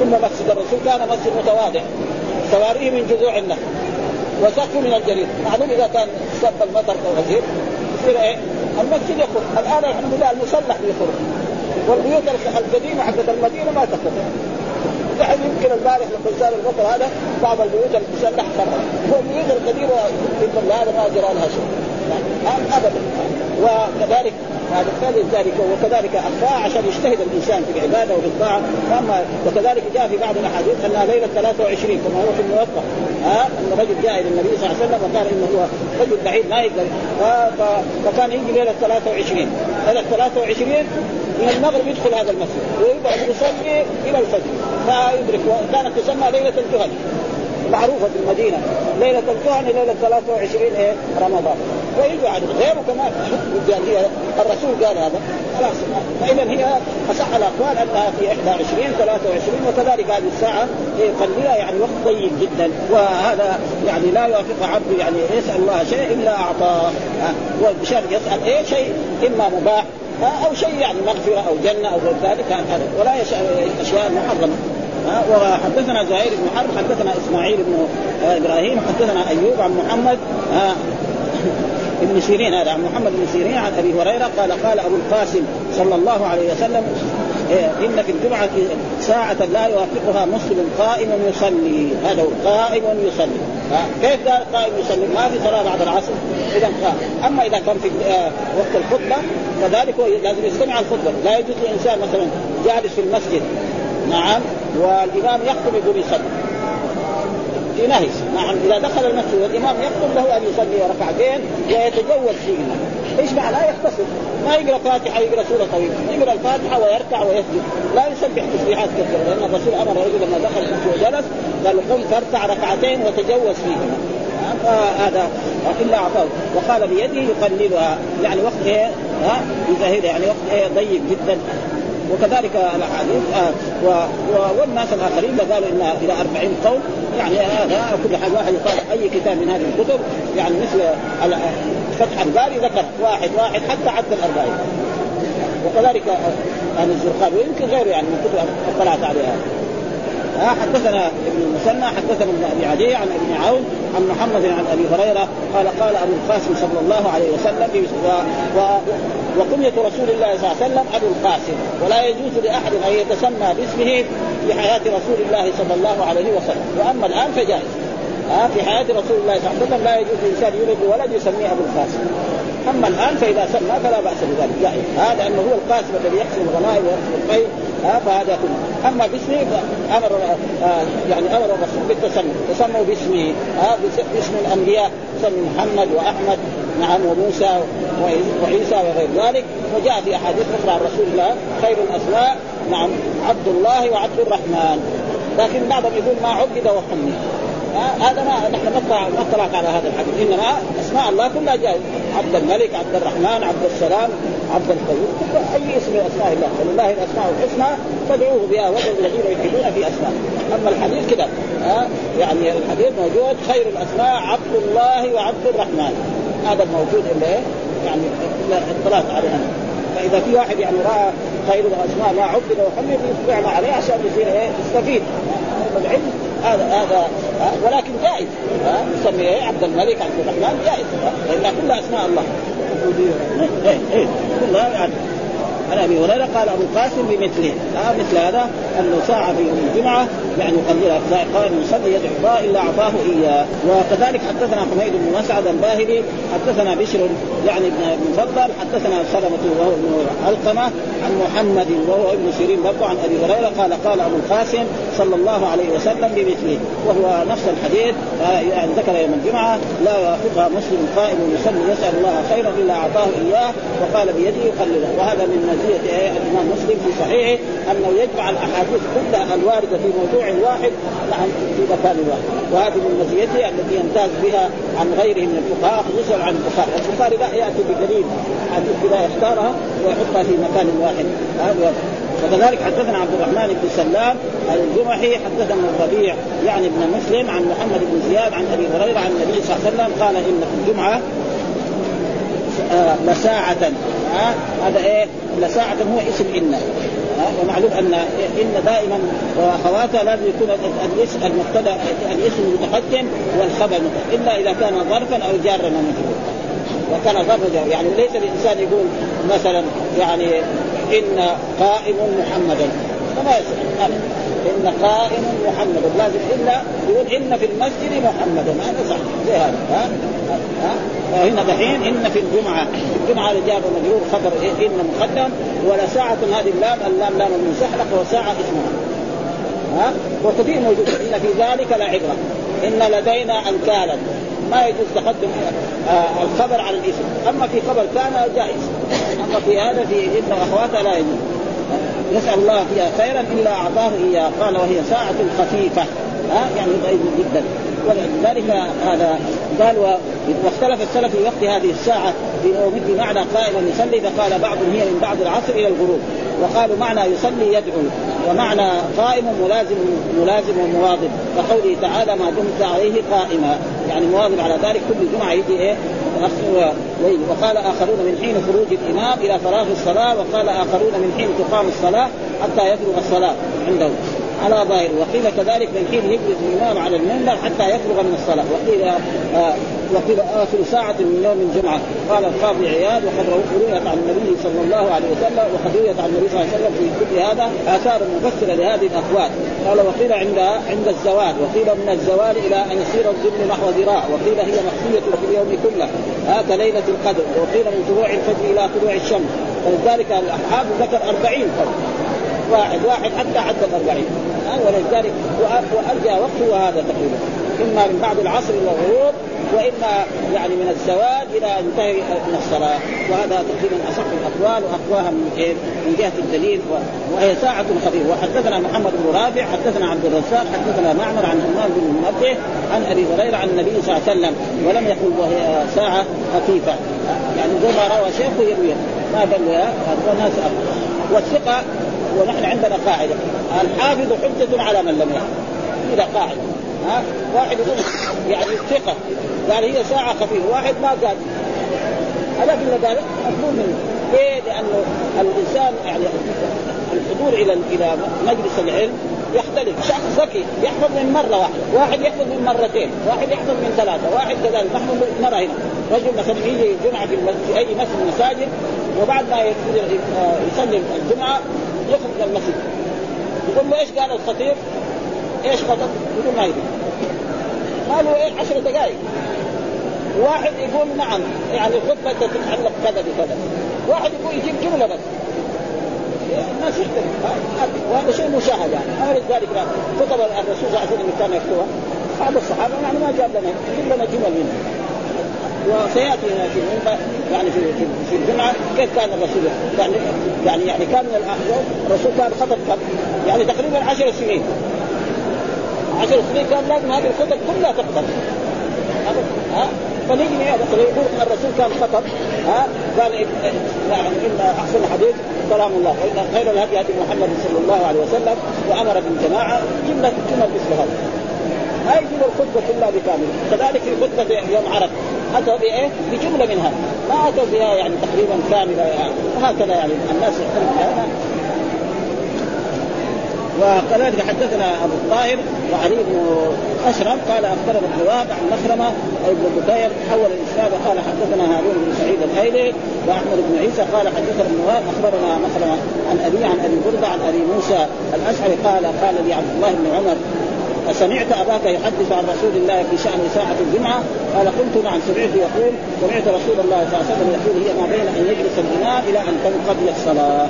ثم مسجد الرسول كان مسجد متواضع. سواريه من جذوع النخل. وسقف من الجليد. معلوم إذا كان صب المطر أو غزير يصير إيه؟ المسجد يخرج. الآن الحمد لله المسلح يخرج. والبيوت القديمة حقت المدينة ما تخرج. دحين يمكن البارح لما صار المطر هذا بعض البيوت المسلح خرج والبيوت القديمة يمكن هذا ما جرى لها شيء. يعني ابدا. وكذلك هذا فلذلك وكذلك اخفاء عشان يجتهد الإنسان في العبادة وفي الطاعة. فاما وكذلك جاء في بعض الأحاديث انها ليلة 23 كما هو في الموقع ها؟ أن رجل جاء إلى النبي صلى الله عليه وسلم وقال إنه هو رجل بعيد ما يقدر. فكان يجي ليلة 23 ليلة 23 من المغرب يدخل هذا المسجد ويقعد يصلي إلى الفجر. فيدرك وكانت تسمى ليلة الكهن معروفة في المدينة. ليلة الكهن ليلة 23 إيه؟ رمضان. ويجوا على غيره كمان يعني هي الرسول قال هذا. خلاص. فإذا هي أصح الأقوال أنها في 21 23 وكذلك هذه الساعة يقللها يعني وقت طيب جدا. وهذا يعني لا يوافق عبد يعني يسأل الله شيء إلا أعطاه. وبشرط يسأل إيه شيء؟ إما مباح أو شيء يعني مغفرة أو جنة أو غير ذلك هذا. ولا أشياء محرمة. وحدثنا زهير بن حرب حدثنا إسماعيل بن إبراهيم حدثنا أيوب عن محمد ابن سيرين هذا عن محمد بن سيرين عن أبي هريرة قال قال أبو القاسم صلى الله عليه وسلم إيه إن في الجمعة ساعة لا يوافقها مسلم قائم يصلي. هذا هو قائم يصلي. كيف قال قائم يصلي؟ ما في صلاة بعد العصر إذا قائم أما إذا كان في آه، وقت الخطبة فذلك لازم يستمع الخطبة. لا يجوز لإنسان مثلا جالس في المسجد نعم والإمام يخطب يقول يصلي. في نهي نعم إذا دخل المسجد والإمام يخطب له أن يصلي ركعتين ويتجوز فيهما. إيش معناه يختصر ما يقرأ فاتحة يقرأ سورة طويلة. يقرأ الفاتحة ويركع ويسجد. لا يسبح تسبيحات كثيرة لأن الرسول أمر رجلا لما دخل المسجد وجلس قال قم فاركع ركعتين وتجوز فيهما. هذا إلا أعطاه. وقال بيده يقللها يعني وقت إيه؟ ها؟ يظهرها يعني وقت إيه؟ ضيق جدا. وكذلك الأحاديث آه والناس الآخرين قالوا ان إلى 40 قول يعني هذا كل حال واحد يقال أي كتاب من هذه الكتب يعني مثل فتح الباري ذكر واحد واحد حتى عد الأربعين. وكذلك يعني الزرقان ويمكن غيره يعني من كتب اطلعت عليها. ها حدثنا ابن المثنى حدثنا ابن أبي عدي عن ابن عون عن محمد عن أبي هريرة قال قال أبو القاسم صلى الله عليه وسلم و وكنية رسول الله صلى الله عليه وسلم أبو القاسم ولا يجوز لأحد أن يتسمى باسمه في حياة رسول الله صلى الله عليه وسلم. وأما الآن فجائز. ها في حياة رسول الله صلى الله عليه وسلم لا يجوز لإنسان يولد ولد يسميه أبو القاسم. أما الآن فإذا سمى فلا بأس بذلك. لا هذا انه هو القاسم الذي يقسم الغنائم ويقسم الخير ها فهذا كله. أما باسمه فأمر آه يعني أمر الرسول بالتسمي تسموا باسمه. ها باسم الأنبياء سمي محمد وأحمد نعم وموسى وعيسى وغير ذلك وجاء في أحاديث أخرى عن رسول الله خير الأسماء نعم عبد الله وعبد الرحمن. لكن بعضهم يقول ما عبد وحمي هذا ما نحن ما اطلعت على هذا الحديث. إنما أسماء الله كلها جائز عبد الملك عبد الرحمن عبد السلام عبد القيوم أي اسم من أسماء الله. ولله الأسماء الحسنى فادعوه بها وادعوا الذين يلحدون في أسماء. أما الحديث كذا. يعني الحديث موجود خير الأسماء عبد الله وعبد الرحمن. هذا الموجود اللي يعني اطلعت عليه أنا فإذا في واحد يعني رأى خير الاسماء ما عبد وحمد يتبعنا عليه عشان يصير إيه؟ يستفيد. العلم هذا هذا ولكن جائز. يسمي إيه عبد الملك عبد الرحمن جائز. لأن كلها أسماء الله. إيه إيه. كلها يعني عن أبي هريرة قال أبو القاسم بمثله. آه مثل هذا أنه ساعه في يوم الجمعة يعني يقللها قال يصلي يدعو الله إلا أعطاه إياه. وكذلك حدثنا حميد بن مسعد الباهلي حدثنا بشر يعني ابن مفضل حدثنا سلمة وهو ابن علقمة عن محمد وهو ابن سيرين برضه عن أبي هريرة قال قال أبو القاسم صلى الله عليه وسلم بمثله. وهو نفس الحديث. آه يعني ذكر يوم الجمعة لا يوافقها مسلم قائم يصلي يسأل الله خيرا إلا أعطاه إياه وقال بيده يقلله وهذا من مزيه الإمام مسلم في صحيحه أنه يجمع الأحاديث كلها الواردة في موضوع واحد نعم في مكان واحد. وهذه من مزيته التي يمتاز بها عن غيره من الفقهاء خصوصا عن البخاري، البخاري لا يأتي بدليل حديث كذا يختارها ويحطها في مكان واحد. هذا وكذلك حدثنا عبد الرحمن بن سلام الجمحي حدثنا الربيع يعني ابن مسلم عن محمد بن زياد عن أبي هريرة عن النبي صلى الله عليه وسلم قال إن في الجمعة آه لساعة هذا إيه؟ لساعة هو اسم إن. ومعلوم أن إن دائما وأخواتها لازم يكون الاسم المبتدأ الاسم متقدم والخبر إلا إذا كان ظرفا أو جارا ومجرورا وكان ظرفا يعني ليس الإنسان يقول مثلا يعني إن قائم محمدا. فما يصح إن قائم محمد لازم إلا يقول إن في المسجد محمدا هذا صح. زي هذا. ها؟ ها؟ هنا دحين إن في الجمعة. الجمعة رجال ومجرور خبر إن مقدم ولا ساعة هذه اللام اللام لام المسحلق وساعة اسمها ها؟ وكثير موجود. إن في ذلك لعبرة إن لدينا أنكالا. ما يجوز تقدم آه الخبر على الاسم. أما في خبر كان جائز. أما في هذا في إن أخواتها لا يجوز. يسأل الله فيها خيرا إلا أعطاه إياه. قال وهي ساعة خفيفة. ها؟ يعني ضعيف جدا. ولذلك هذا قال واختلف السلف في وقت هذه الساعة في مثل معنى قائما يصلي فقال بعضهم هي من بعد العصر إلى الغروب. وقالوا معنى يصلي يدعو ومعنى قائم ملازم ملازم ومواظب. كقوله تعالى ما دمت عليه قائما. يعني مواظب على ذلك كل جمعة يجي إيه؟ ليل. وقال آخرون من حين خروج الإمام إلى فراغ الصلاة وقال آخرون من حين تقام الصلاة حتى يفرغ الصلاة عنده. على ظاهر. وقيل كذلك من حين يجلس الإمام على المنبر حتى يفرغ من الصلاة. وقيل آه وقيل آخر ساعة من يوم الجمعة. قال القاضي عياد وقد رويت عن النبي صلى الله عليه وسلم وقد رويت عن النبي صلى الله عليه وسلم في كل هذا آثار مفسره لهذه الأقوال. قال وقيل عند عند الزوال وقيل من الزوال إلى أن يصير الظل نحو ذراع وقيل هي مخفية في اليوم كله. هذا ليلة القدر وقيل من طلوع الفجر إلى طلوع الشمس. ولذلك الحافظ ذكر أربعين قول واحد واحد حتى حتى الأربعين ولذلك وأرجى وقته هذا تقريبا. إما من بعد العصر إلى الغروب وإما يعني من الزواج إلى انتهى من الصلاة. وهذا تقريبا أصح الأقوال وأقواها من إيه؟ من جهة الدليل وهي ساعة خفيفة. وحدثنا محمد بن رافع حدثنا عبد الرزاق حدثنا معمر عن همام بن منبه عن أبي هريرة عن النبي صلى الله عليه وسلم. ولم يقل وهي ساعة خفيفة. يعني زي ما روى شيخ يروي ما قال ناس والثقة ونحن عندنا قاعدة. الحافظ حجة على من لم يحفظ إذا قاعدة. ها؟ واحد يقول يعني ثقة. قال هي ساعة خفيفة. واحد ما قال. هذا كله قال مقبول منه. ليه؟ لأنه الإنسان يعني الحضور إلى إلى مجلس العلم يختلف. شخص ذكي يحفظ من مرة واحدة. واحد يحفظ من مرتين. واحد يحفظ من ثلاثة. واحد كذلك. نحن نرى هنا. رجل مثلا يجي جمعه في أي مسجد من المساجد وبعد ما يصلي الجمعة يخرج من المسجد. يقول له إيش قال الخطيب؟ إيش خطب؟ يقول ما يدري. قالوا إيه عشر دقائق واحد يقول نعم يعني الخطبه تتعلق كذا بكذا. واحد يقول يجيب جملة بس. الناس يختلف وهذا شيء مشاهد يعني. أنا ذلك خطب الرسول صلى الله عليه وسلم كان يكتبها. بعض الصحابة يعني ما جاب لنا يجيب لنا جمل منها. وسيأتي في يعني في في, الجمعة كيف كان الرسول يعني يعني يعني كان من الرسول كان خطب؟ يعني تقريبا عشر سنين. عشر سنين كان لازم هذه الخطب كلها تقبل ها؟ فنيجي مثلا يقول الرسول كان خطب ها؟ قال يعني ان أحسن الحديث كلام الله. وان خير الهدي هدي محمد صلى الله عليه وسلم وأمر بالجماعة جمله جمل مثل هذا. ما يجيب الخطبة كلها بكامل. كذلك في خطبة يوم عرفة. أتوا بإيه؟ بجملة منها. ما أتوا بها يعني تقريبا كاملة. يعني وهكذا يعني الناس يختلف وكذلك حدثنا أبو الطاهر وعلي بن أشرف قال أخبرنا ابن وهب عن مخرمة ابن بكير حول الإسلام قال حدثنا هارون بن سعيد الايلي وأحمد بن عيسى قال حدثنا ابن وهب أخبرنا مخرمة عن أبي عن أبي بردة عن أبي موسى الأشعري قال قال لي عبد الله بن عمر أسمعت أباك يحدث عن رسول الله في شأن ساعة الجمعة؟ قال قلت نعم سمعت يقول سمعت رسول الله صلى الله عليه وسلم يقول هي ما بين أن يجلس الإمام إلى أن تنقضي الصلاة.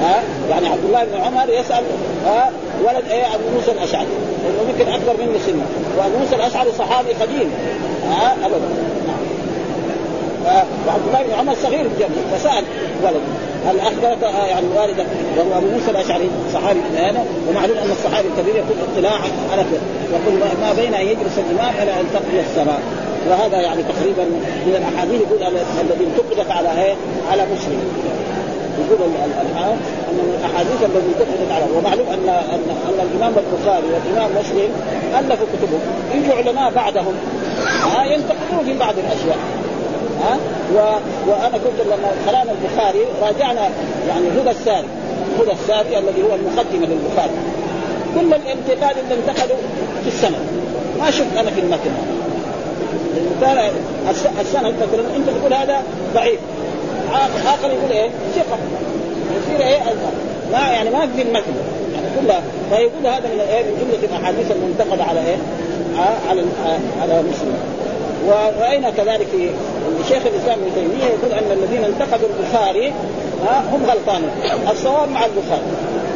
ها؟ يعني عبد الله بن عمر يسأل ها؟ ولد إيه؟ أبو موسى الأشعري. لأنه يمكن أكبر منه سنا وأبو موسى الأشعري صحابي قديم. ها؟ أبدا. وعبد الله بن عمر صغير الجنة فسأل ولد هل أخبرك يعني والدك وهو أبو موسى الأشعري صحابي هذا ومعلوم أن الصحابي الكبير يقول اطلاع على يقول ما بين أن يجلس الإمام إلى أن تقضي الصلاة. وهذا يعني تقريبا من الأحاديث يقول الذي انتقدت على إيه؟ على مسلم. يقول الان أن من الأحاديث التي انتقدت على ومعلوم ان ان أن الإمام البخاري والإمام مسلم ألفوا كتبهم. يجوا علماء بعدهم. ها ينتقدون في بعض الأشياء. ها؟ و... وأنا كنت لما قرانا البخاري راجعنا يعني هدى الساري. هدى الساري الذي هو المقدمة للبخاري. كل الانتقاد اللي انتقدوا في السنة. ما شفت أنا في المتن. السند مثلا أنت تقول هذا ضعيف. اخر يقول إيه؟ ثقة. يصير إيه؟ ما يعني ما في المتن يعني كلها فيقول هذا من إيه؟ من جملة الأحاديث المنتقدة على إيه؟ على على مسلم. وراينا كذلك شيخ الإسلام ابن تيمية يقول أن الذين انتقدوا البخاري هم غلطانين الصواب مع البخاري.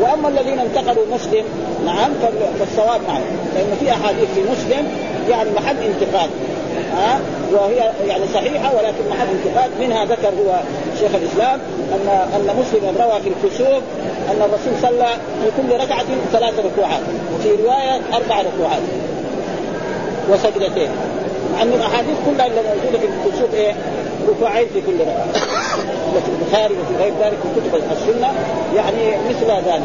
وأما الذين انتقدوا مسلم نعم فالصواب معه. لأن في أحاديث في مسلم يعني محل انتقاد. ها وهي يعني صحيحة ولكن محل انتقاد منها ذكر هو شيخ الإسلام ان أن مسلما روى في الكسوف أن الرسول صلى في كل ركعة ثلاث ركوعات وفي رواية أربع ركوعات وسجدتين. عن الأحاديث كلها اللي موجودة في الكسوف إيه؟ ركوعين في كل ركعة. وفي البخاري وفي غير ذلك في كتب السنة يعني مثل ذلك.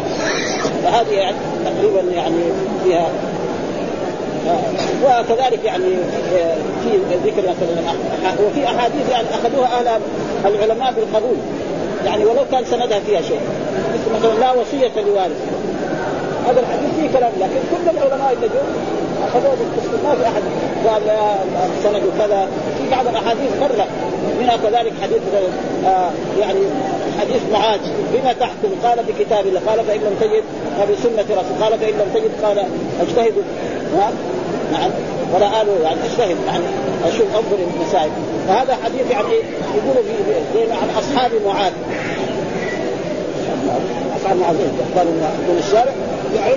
فهذه يعني تقريبا يعني فيها وكذلك يعني في ذكر مثلا وفي أحاديث يعني أخذوها أهل العلماء بالقبول يعني ولو كان سندها فيها شيء. مثل مثلا لا وصية لوارث هذا الحديث فيه كلام لكن كل العلماء اللي جو اخذوه بالتصديق ما في أحد قال سند كذا. في بعض الأحاديث فرق منها كذلك حديث آه يعني حديث معاذ. بما تحكم؟ قال بكتاب الله. قال فإن لم تجد فبسنه رسول قال فإن لم تجد قال أجتهد. نعم. ولا قالوا يعني اجتهد يعني أشوف أنظر المسائل. فهذا حديث يعني يقولوا في زي عن أصحاب معاذ. أصحاب معاذ قالوا من الشارع. يعني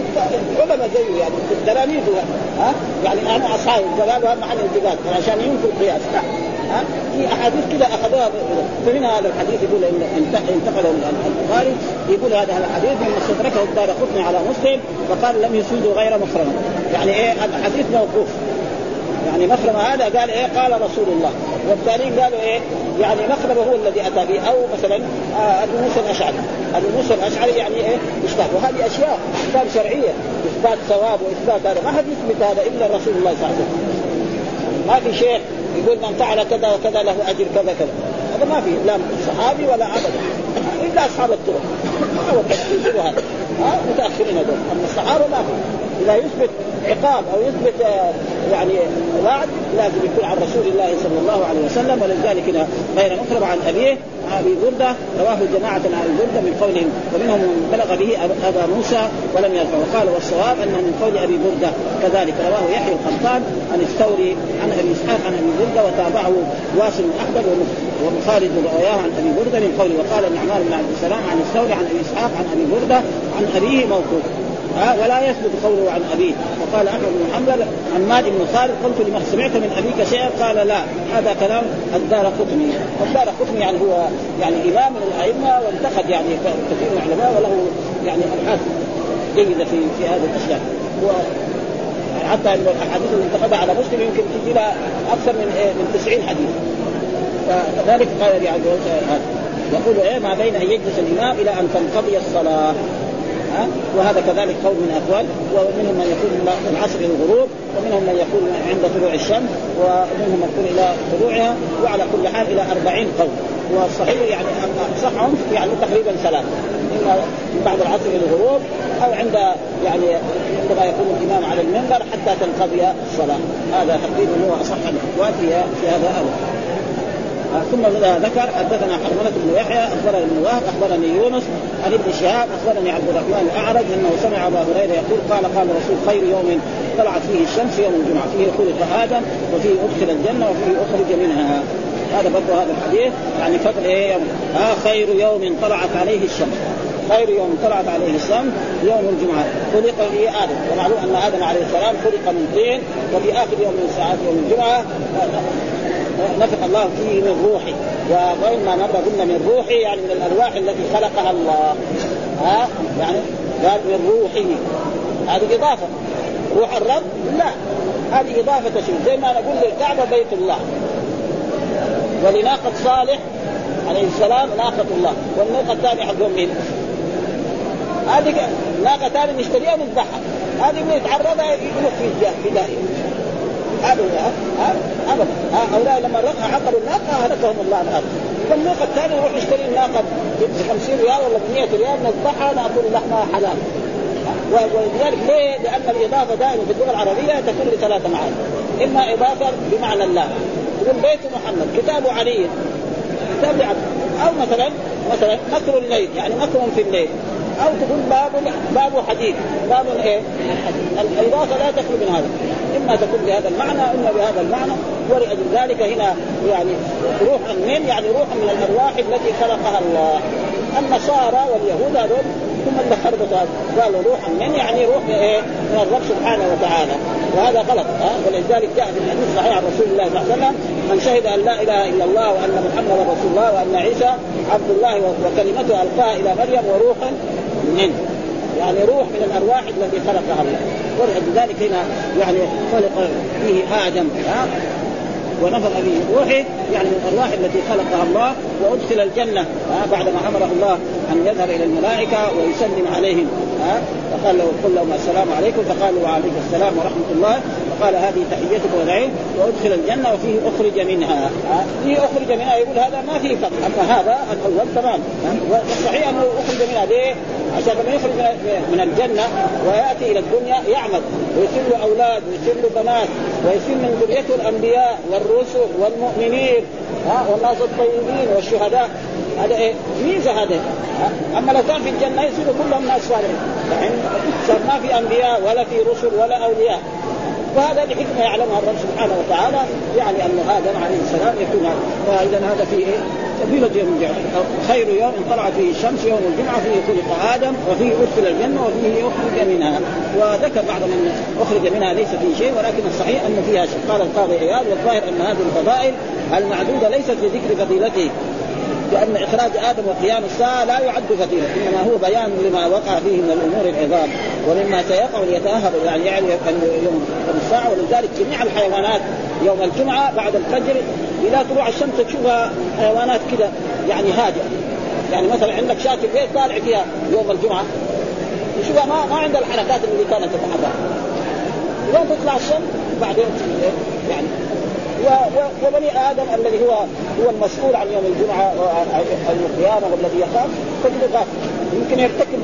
علماء زيه يعني تلاميذه ها؟ يعني أنا اصحابي فقالوا هذا محل انتقاد عشان ينكر القياس. ها؟ في أحاديث كذا أخذوها. فمن هذا الحديث يقول إن انتقل البخاري. يقول هذا الحديث من استدركه الدار قطني على مسلم فقال لم يسوده غير مخرمه يعني إيه الحديث موقوف. يعني مخرمه هذا قال إيه قال رسول الله. والتالين قالوا إيه يعني مخرمه هو الذي أتى به. أو مثلا آه أبو موسى الأشعري. أبو موسى الأشعري يعني إيه إثبات. وهذه أشياء احكام شرعية إثبات ثواب وإثبات هذا. ما حد يثبت هذا إلا رسول الله صلى الله عليه وسلم. ما في شيخ يقول من فعل كذا وكذا له أجر كذا كذا. هذا ما في لا صحابي ولا أبدا. إلا أصحاب الطرق. هو كذب هذا. متأخرين هذول. أما الصحابه ما في إذا يثبت عقاب أو يثبت آه، يعني وعد لازم يكون عن رسول الله صلى الله عليه وسلم ولذلك غير أخرى عن أبيه ابي برده رواه جماعة عن ابي برده من قولهم ومنهم من بلغ به أبا موسى ولم يرفع. وقال والصواب انه من قول أبي برده كذلك رواه يحيى القطان عن الثوري عن أبي إسحاق عن أبي برده وتابعه واسم أحمد وخالد رواه عن أبي برده من قوله وقال النعمان بن عبد السلام عن الثوري عن أبي إسحاق عن أبي برده عن أبيه موقوف. ها ولا يثبت قوله عن أبيه. وقال أحمد بن حنبل عن مالك بن خالد قلت لمن سمعت من أبيك شيئا؟ قال لا هذا كلام الدار قطني. الدار قطني يعني هو يعني إمام من الائمه وانتقد يعني كثير من العلماء وله يعني أبحاث جيدة في في هذه الأشياء. هو حتى الأحاديث اللي انتقدها على مسلم يمكن تجي لها أكثر من إيه من 90 حديث. فكذلك قال يعني يقول إيه ما بين أن يجلس الإمام إلى أن تنقضي الصلاة. وهذا كذلك قول من أقوال ومنهم من يقول العصر إلى الغروب ومنهم من يقول عند طلوع الشمس ومنهم من يقول إلى طلوعها وعلى كل حال إلى أربعين قول والصحيح يعني اصحهم يعني تقريبا ثلاث إما بعد العصر إلى الغروب أو عند يعني عندما يكون الإمام على المنبر حتى تنقضي الصلاة. هذا تقريبا هو أصح الأقوال في هذا الأمر. ثم ذكر حدثنا حرملة بن يحيى أخبرني ابن وهب أخبرني يونس عن ابن شهاب أخبرني عبد الرحمن الأعرج أنه سمع أبا هريرة يقول قال قال الرسول خير يوم طلعت فيه الشمس يوم الجمعة فيه خلق آدم وفيه أدخل الجنة وفيه أخرج منها. هذا برضه هذا الحديث يعني فضل إيه؟ يوم آه خير يوم طلعت عليه الشمس. خير يوم طلعت عليه الشمس يوم الجمعة. خلق به آدم. ومعلوم أن آدم عليه السلام خلق من طين وفي آخر يوم من ساعات يوم الجمعة. نفخ الله فيه من روحه. مره قلنا من روحه يعني من الأرواح التي خلقها الله. ها؟ يعني قال من روحه. هذه إضافة. روح الرب؟ لا. هذه إضافة تشريف زي ما نقول للكعبة بيت الله. ولناقة صالح عليه السلام ناقة الله. والناقة الثانية حقهم مين؟ هذه ناقة ثانية نشتريها ونذبحها هذه من يتعرضها يروح في في داهية. هذا ابدا هؤلاء لما عقروا الناقة هلكهم الله الأرض. والناقه الثانية نروح نشتري الناقة ب 50 ريال ولا ب 100 ريال نذبحها ناكل لحمها حلال. ولذلك ليه؟ لأن الإضافة دائما في اللغة العربية تكون لثلاثة معاني. إما إضافة بمعنى الله. تقول بيت محمد كتاب علي. كتاب لعبد. أو مثلا مثلا مكر الليل يعني مكر في الليل. أو تقول باب باب حديث. باب إيه؟ الاضافه لا تخلو من هذا. إما تكون بهذا المعنى إما بهذا المعنى. ولاجل ذلك هنا يعني روح من يعني روح من الأرواح التي خلقها الله. النصارى واليهود هذول ثم اللي خربطوا قالوا روح من يعني روح إيه؟ من الرب سبحانه وتعالى. وهذا غلط ها؟ ولذلك جاء في الحديث الصحيح عن رسول الله صلى الله عليه وسلم من شهد أن لا إله إلا الله وأن محمدا رسول الله وأن عيسى عبد الله وكلمته ألقاها إلى مريم وروح منه يعني روح من الأرواح التي خلقها الله. ولذلك هنا يعني خلق فيه آدم ها؟ ونفخ به روحه يعني من الأرواح التي خلقها الله وأدخل الجنة بعدما أمره الله أن يذهب إلى الملائكة ويسلم عليهم فقال له قل لهم السلام عليكم فقالوا وعليكم السلام ورحمة الله. فقال هذه تحيتك ودعين وأدخل الجنة وفيه أخرج منها. فيه أخرج منها يقول هذا ما فيه فقر أما هذا الأول تمام. والصحيح أنه أخرج منها ليه؟ عشان لما يخرج من الجنة ويأتي إلى الدنيا يعمل. ويصير له أولاد ويصير له بنات ويصير من ذريته الأنبياء والرسل والمؤمنين. ها؟ والناس الطيبين والشهداء. هذا إيه؟ ميزة هذا أما لو كان في الجنة يصير كلهم ناس صالحين. يعني صار ما في أنبياء ولا في رسل ولا أولياء. وهذا لحكمه يعلمها الرب سبحانه وتعالى. يعني أن آدم عليه السلام يكون فاذا هذا فيه إيه؟ فضيلة يوم الجمعة. خير يوم طلعت فيه الشمس يوم الجمعة فيه خلق آدم وفيه أدخل الجنة وفيه أخرج منها. وذكر بعض من أخرج منها ليس فيه شيء ولكن الصحيح أن فيها شيء. قال القاضي عياض والظاهر أن هذه الفضائل المعدودة ليست لذكر فضيلته. لأن إخراج آدم وقيام الساعة لا يعد فضيلة إنما هو بيان لما وقع فيه من الأمور العظام ومما سيقع ليتأهب يعني يعني يوم الساعة ولذلك جميع الحيوانات يوم الجمعة بعد الفجر إلى طلوع الشمس تشوفها حيوانات كذا يعني هادئة. يعني مثلا عندك شاة في البيت طالع فيها يوم الجمعة تشوفها ما ما عندها الحركات اللي كانت تتحرك يوم تطلع الشمس بعدين يعني. وبني آدم الذي هو هو المسؤول عن يوم الجمعة أو القيامه والذي يخاف تجد غافل يمكن يرتكب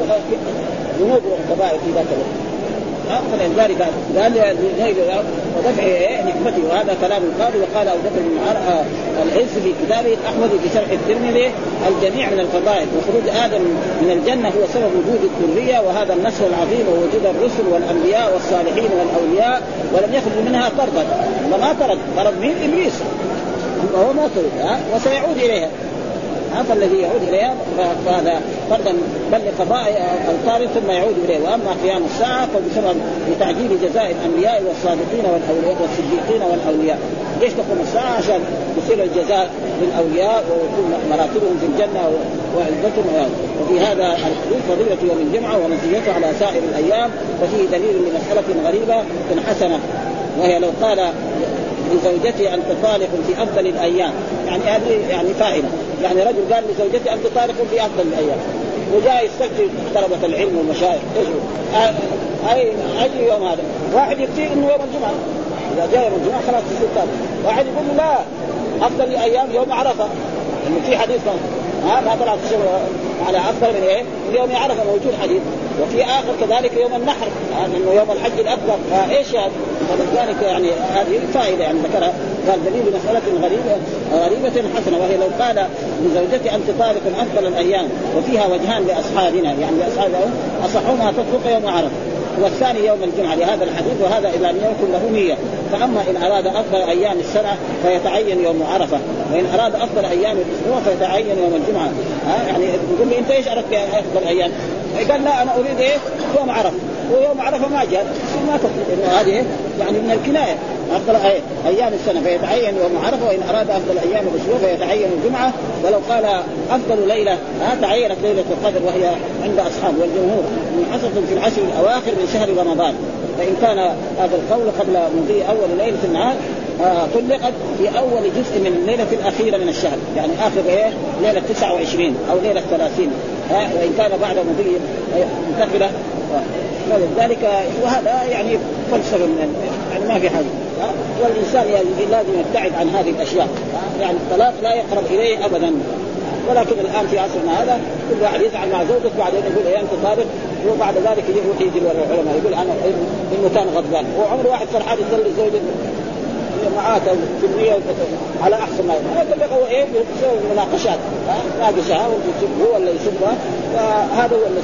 ذنوب وكبائر في ذاك الوقت. فلذلك قال ودفع نعمته وهذا كلام القاضي. وقال أبو بكر بن آه، العز في كتابه احمد في شرح الترمذي الجميع من الفضائل وخروج آدم من الجنة هو سبب وجود الذرية وهذا النصر العظيم ووجود الرسل والأنبياء والصالحين والأولياء ولم يخرج منها طردا ما طرد. طرد مين إبليس. هو ما ها وسيعود إليها. فالذي يعود إليها فهذا فرضا بل لقضاء الطارد ثم يعود اليه وأما قيام الساعة فبسبب لتعجيل جزاء الأنبياء والصادقين والأولياء والصديقين والأولياء. ليش تقوم الساعة؟ عشان يصير الجزاء للأولياء ويكون مراتبهم في الجنة وعزتهم. وفي هذا الحديث فضيلة يوم الجمعة ومزيته على سائر الأيام وفيه دليل لمسألة غريبة حسنة وهي لو قال لزوجته انت طالق في أفضل الأيام. يعني هذه يعني فائدة. يعني رجل قال لزوجته انت طالق في أفضل الأيام. وجاء يستفتي طلبة العلم والمشايخ. إيش اي أي يوم هذا؟ واحد يفتي إنه يوم الجمعة. إذا جاء يوم الجمعة خلاص طالق واحد يقول له لا أفضل الأيام يوم عرفة. انه في حديث ها ما طلعت الشمس على أفضل من إيه؟ من يوم عرفه موجود حديث وفي آخر كذلك يوم النحر إنه يوم الحج الأكبر فايش هذا؟ فلذلك يعني هذه فائدة يعني ذكرها قال دليل مسألة غريبة غريبة حسنة وهي لو قال لزوجتي أنت طالق أفضل الأيام وفيها وجهان لأصحابنا يعني لاصحابنا أصحهما تطلق يوم عرفة والثاني يوم الجمعة لهذا الحديث وهذا إذا لم يكن له نية فأما إن أراد أفضل أيام السنة فيتعين يوم عرفة وإن أراد أفضل أيام الأسبوع فيتعين يوم الجمعة ها يعني يقول لي أنت إيش أردت افضل أيام؟ قال لا أنا أريد إيه؟ يوم عرفة ويوم عرفة ما جاء. ما تقول إنه هذه يعني من الكناية. افضل أيام السنة فيتعين يوم عرفة وإن أراد أفضل أيام الأسبوع فيتعين الجمعة. ولو قال أفضل ليلة تعينت ليلة القدر وهي عند أصحاب والجمهور. منحصره في العشر الأواخر من شهر رمضان. فإن كان هذا القول قبل مضي أول ليلة النهار آه طلقت في أول جزء من الليلة الأخيرة من الشهر. يعني آخر إيه؟ ليلة 29 أو ليلة 30 آه وإن كان بعد مضي منتقله ولذلك وهذا يعني فلسفه من يعني ما في حاجة. والإنسان لازم يبتعد عن هذه الأشياء. يعني الطلاق لا يقرب إليه ابدا. ولكن الآن في عصرنا هذا كل واحد يزعل مع زوجته بعدين يقول إيه انت طالق وبعد ذلك يروح يجي العلماء يقول أنا إنه كان غضبان. وعمر واحد فرحان يصلي زوجته. معاه كميه على احسن ما هذا هو إيه بيسوي مناقشات. ناقشها هو اللي يسبها فهذا هو اللي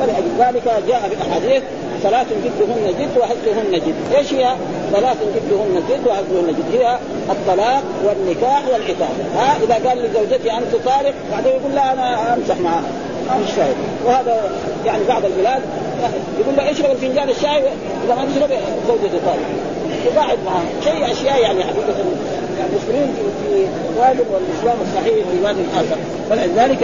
فلأجل ذلك جاء في الاحاديث ثلاث جدهن جد وحزهن جد، إيش هي؟ ثلاث جدهن جد وحزهن جد، هي الطلاق والنكاح والعتاق، ها؟ إذا قال لزوجتي أنت طالق بعدين يقول لا أنا أمسح معها مش فاهم وهذا يعني بعض البلاد يقول له اشرب الفنجان الشاي؟ إذا ما تشرب زوجتي طالق. وقاعد معها شيء أشياء يعني حقيقه المسلمين في واد والإسلام الصحيح في واد آخر. فلذلك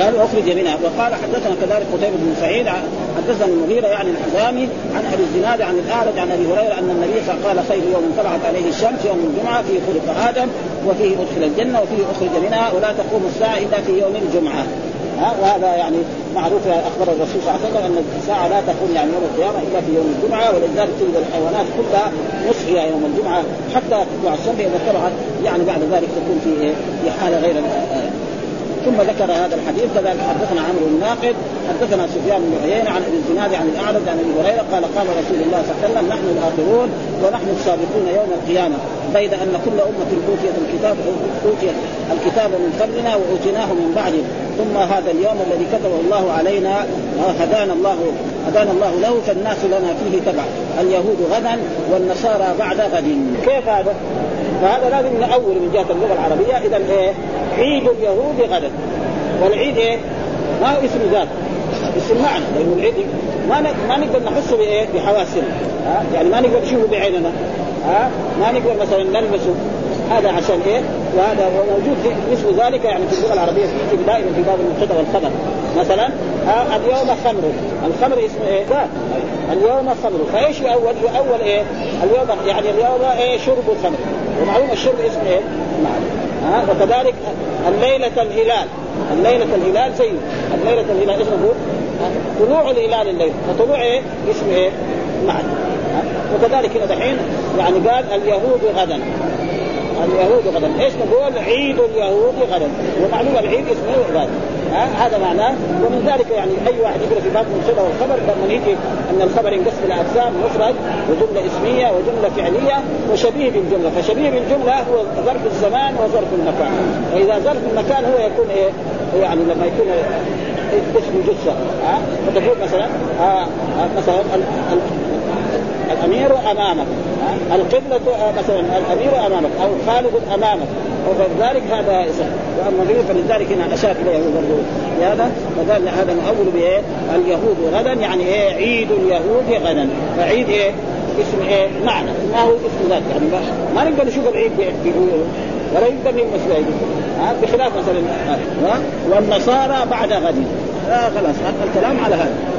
قالوا أخرج منها. وقال حدثنا كذلك قتيبة بن سعيد حدثنا المغيرة يعني الحزامي عن أبي الزناد عن الأعرج عن أبي هريرة أن النبي قال خير يوم طلعت عليه الشمس يوم الجمعة فيه خلق آدم وفيه أدخل الجنة وفيه أخرج منها ولا تقوم الساعة إلا في يوم الجمعة. ها وهذا يعني معروف اخبر الرسول صلى الله عليه وسلم أن الساعة لا تقوم يعني يوم القيامة إلا في يوم الجمعة ولذلك تجد الحيوانات كلها نصحها يوم الجمعة حتى تطلع الشمس إذا طلعت يعني بعد ذلك تكون في في حالة غير ثم ذكر هذا الحديث كذلك حدثنا عمرو الناقد حدثنا سفيان بن عيينة عن ابن الزناد عن الأعرج عن أبي هريرة قال قال رسول الله صلى الله عليه وسلم نحن الآخرون ونحن السابقون يوم القيامة. بيد أن كل أمة أوتيت الكتاب أوتيت الكتاب من قبلنا وأوتيناه من بعدهم ثم هذا اليوم الذي كتبه الله علينا هدانا الله هدانا الله له فالناس لنا فيه تبع اليهود غدا والنصارى بعد غد كيف هذا؟ فهذا لازم نأول من جهة اللغة العربية اذا إيه؟ عيد اليهود غدا والعيد إيه؟ ما هو اسم ذات اسم معنى لأنه العيد ما ما نقدر نحسه بإيه؟ بحواسنا ها؟ يعني ما نقدر نشوفه بعيننا ها؟ ما نقدر مثلا نلمسه هذا عشان إيه؟ وهذا موجود مثل ذلك يعني في اللغة العربية في دائما في باب المبتدا والخبر مثلا آه اليوم خمر الخمر اسمه إيه؟ ذات اليوم خمر فإيش يؤول؟ يؤول إيه؟ اليوم يعني اليوم إيه؟ شرب الخمر ومعلوم الشرب اسمه إيه؟ معلوم ها وكذلك الليلة الهلال الليلة الهلال زي الليلة الهلال نقول؟ طلوع الهلال الليل فطلوع إيه؟ اسمه إيه؟ معلوم وكذلك هنا دحين يعني قال اليهود غدا اليهود غدا إيش نقول عيد اليهود غدا ومعلوم العيد اسمه غدا ها؟ هذا معناه. ومن ذلك يعني أي واحد يقرأ في باب المبتدا والخبر لما يجي أن الخبر ينقسم إلى اقسام مفرد وجملة اسمية وجملة فعلية وشبيه بالجملة. فشبيه بالجملة هو ظرف الزمان وظرف المكان. واذا ظرف المكان هو يكون إيه؟ يعني لما يكون اسم جثة. ها؟ فتقول مثلا آه مثلا الأمير أمامك. القبلة مثلا الأمير أمامك أو خالد أمامك وذلك هذا وأما به فلذلك هنا أشار إليه برضه هذا فقال هذا نؤول بايه؟ اليهود غدا يعني إيه؟ عيد اليهود غدا فعيد إيه؟ اسم إيه؟ معنى ما هو اسم ذات يعني ما نقدر نشوف العيد ولا يقدر نلمس ها بخلاف مثلا ها والنصارى بعد غد آه خلاص الكلام على هذا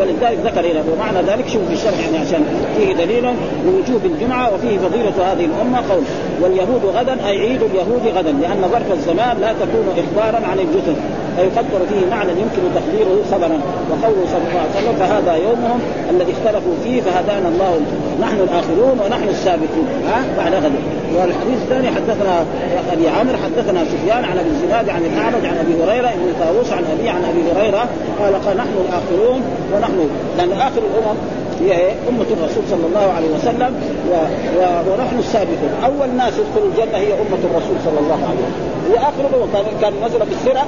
ولذلك ذكر هنا ومعنى ذلك شوف في الشرح يعني عشان فيه دليل لوجوب الجمعة وفيه فضيلة هذه الأمة قول واليهود غدا أي عيد اليهود غدا لأن ظرف الزمان لا تكون اخبارا عن الجثث. فيقدر فيه معنى يمكن تقديره خبرا وقوله صلى الله عليه وسلم فهذا يومهم الذي اختلفوا فيه فهدانا الله نحن الآخرون ونحن السابقون. ها؟ بعد غد. والحديث الثاني حدثنا أبي عامر حدثنا سفيان عن أبي الزناد عن الأعرج عن أبي هريرة ابن طاووس عن أبي عن أبي هريرة قال قال نحن الآخرون ونحن لأن آخر الأمم هي إيه؟ أمة الرسول صلى الله عليه وسلم و... و... ونحن السابقون، أول ناس يدخلوا الجنة هي أمة الرسول صلى الله عليه وسلم، هي آخر الأمم كان نزل بالسرة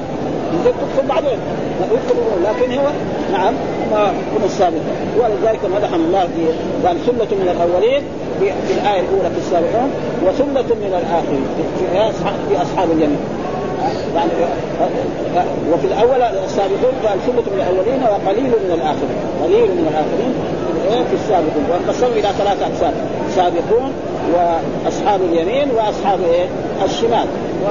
تدخل بعدين. لكن هو نعم هم السابقون. ولذلك مدحهم الله في قال ثلة من الأولين في, الآية الأولى في السابقون وثلة من الآخرين في, أصحاب اليمين. يعني وفي الأول السابقون قال ثلة من الأولين وقليل من الآخرين. قليل من الآخرين. في السابقون وانقسموا إلى ثلاثة أقسام سابقون وأصحاب اليمين وأصحاب إيه؟ الشمال. و...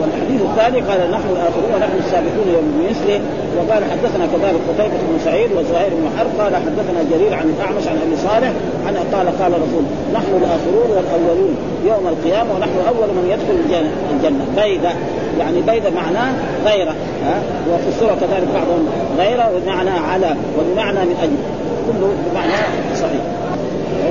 والحديث الثاني قال نحن الآخرون ونحن السابقون يوم مثله وقال حدثنا كذلك قتيبة بن سعيد وزهير بن حرب قال حدثنا جرير عن الاعمش عن أبي صالح عن قال قال رسول نحن الآخرون والأولون يوم القيامة ونحن أول من يدخل الجنه بيدة يعني بيدة معناه غيره ها؟ وفسر كذلك بعضهم غيره وبمعنى على وبمعنى من أجل كله بمعنى صحيح.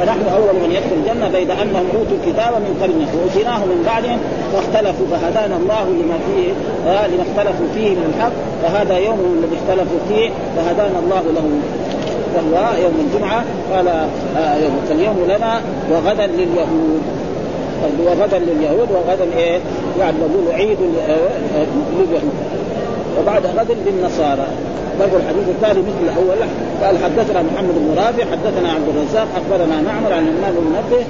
ونحن أول من يدخل الجنة بيد أنهم أوتوا الكتاب من قبلنا وأوتيناه من بعدهم واختلفوا فهدانا الله لما فيه لما اختلفوا فيه من الحق فهذا يوم الذي اختلفوا فيه فهدانا الله له وهو يوم الجمعة قال آه يوم فاليوم لنا وغدا لليهود. وغدا لليهود وغدا إيه؟ يعني نقول عيد آه، لليهود. وبعد غد للنصارى. برضو الحديث الثاني مثل الأول. قال حدثنا محمد بن رافع حدثنا عبد الرزاق أخبرنا معمر عن الامام بن منبه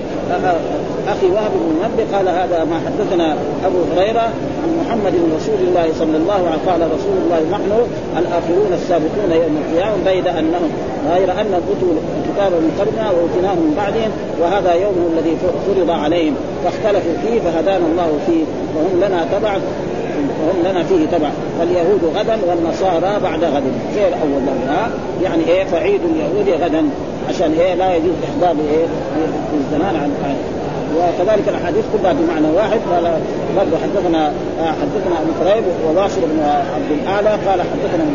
أخي وهب بن منبه قال هذا ما حدثنا أبو هريرة عن محمد رسول الله صلى الله عليه وسلم قال رسول الله نحن الآخرون السابقون يوم القيامة بيد أنهم غير أن اوتوا الكتاب من قبلنا واوتيناه من بعدهم وهذا يوم الذي فرض عليهم. فاختلفوا فيه فهدانا الله فيه وهم لنا تبع وهم لنا فيه تبع. فاليهود غدا والنصارى بعد غد. غير اول ها يعني إيه؟ فعيد اليهود غدا. عشان إيه؟ لا يجوز إحضار إيه؟ الزمان عن وكذلك الأحاديث كلها بمعنى واحد. قال برضه حدثنا حدثنا أبو كريب وواصل بن عبد الاعلى قال حدثنا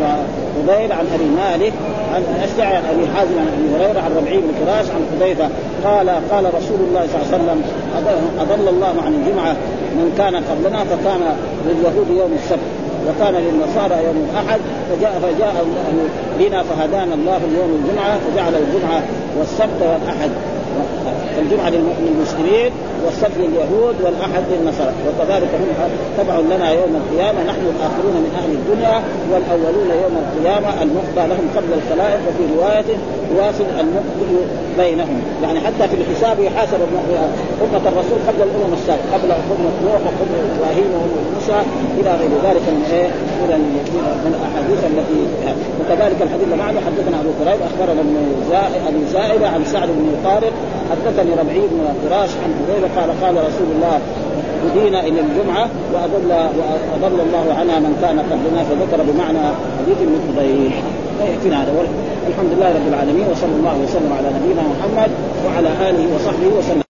فضيل عن أبي مالك عن أشجع عن أبي حازم عن أبي هريرة عن ربعي بن كراش عن حذيفة. قال قال رسول الله صلى الله عليه وسلم اضل الله عن الجمعة من كان قبلنا فكان لليهود يوم السبت وكان للنصارى يوم الأحد فجاء فجاء بنا فهدانا الله يوم الجمعة فجعل الجمعة والسبت والأحد. الجمعة للمسلمين والسبت لليهود والأحد للنصارى. وكذلك هم تبع لنا يوم القيامة نحن الآخرون من أهل الدنيا والأولون يوم القيامة المقضى لهم قبل الخلائق وفي رواية يواصل المقضي بينهم. يعني حتى في الحساب يحاسب أمة الرسول قبل الأمم السابقة قبل أمة نوح وقبل إبراهيم وأمة موسى إلى غير ذلك من إيه؟ من الأحاديث التي وكذلك الحديث اللي بعده حدثنا أبو كريب أخبرنا ابن ابي زائدة عن سعد بن طارق حدثني ربعي بن فراش عن حذيفة قال قال رسول الله هدينا إلى الجمعة واضل وأضل الله عنها من كان قبلنا فذكر بمعنى حديث من حذيفه يكفينا هذا الحمد لله رب العالمين وصلى الله وسلم على نبينا محمد وعلى آله وصحبه وسلم.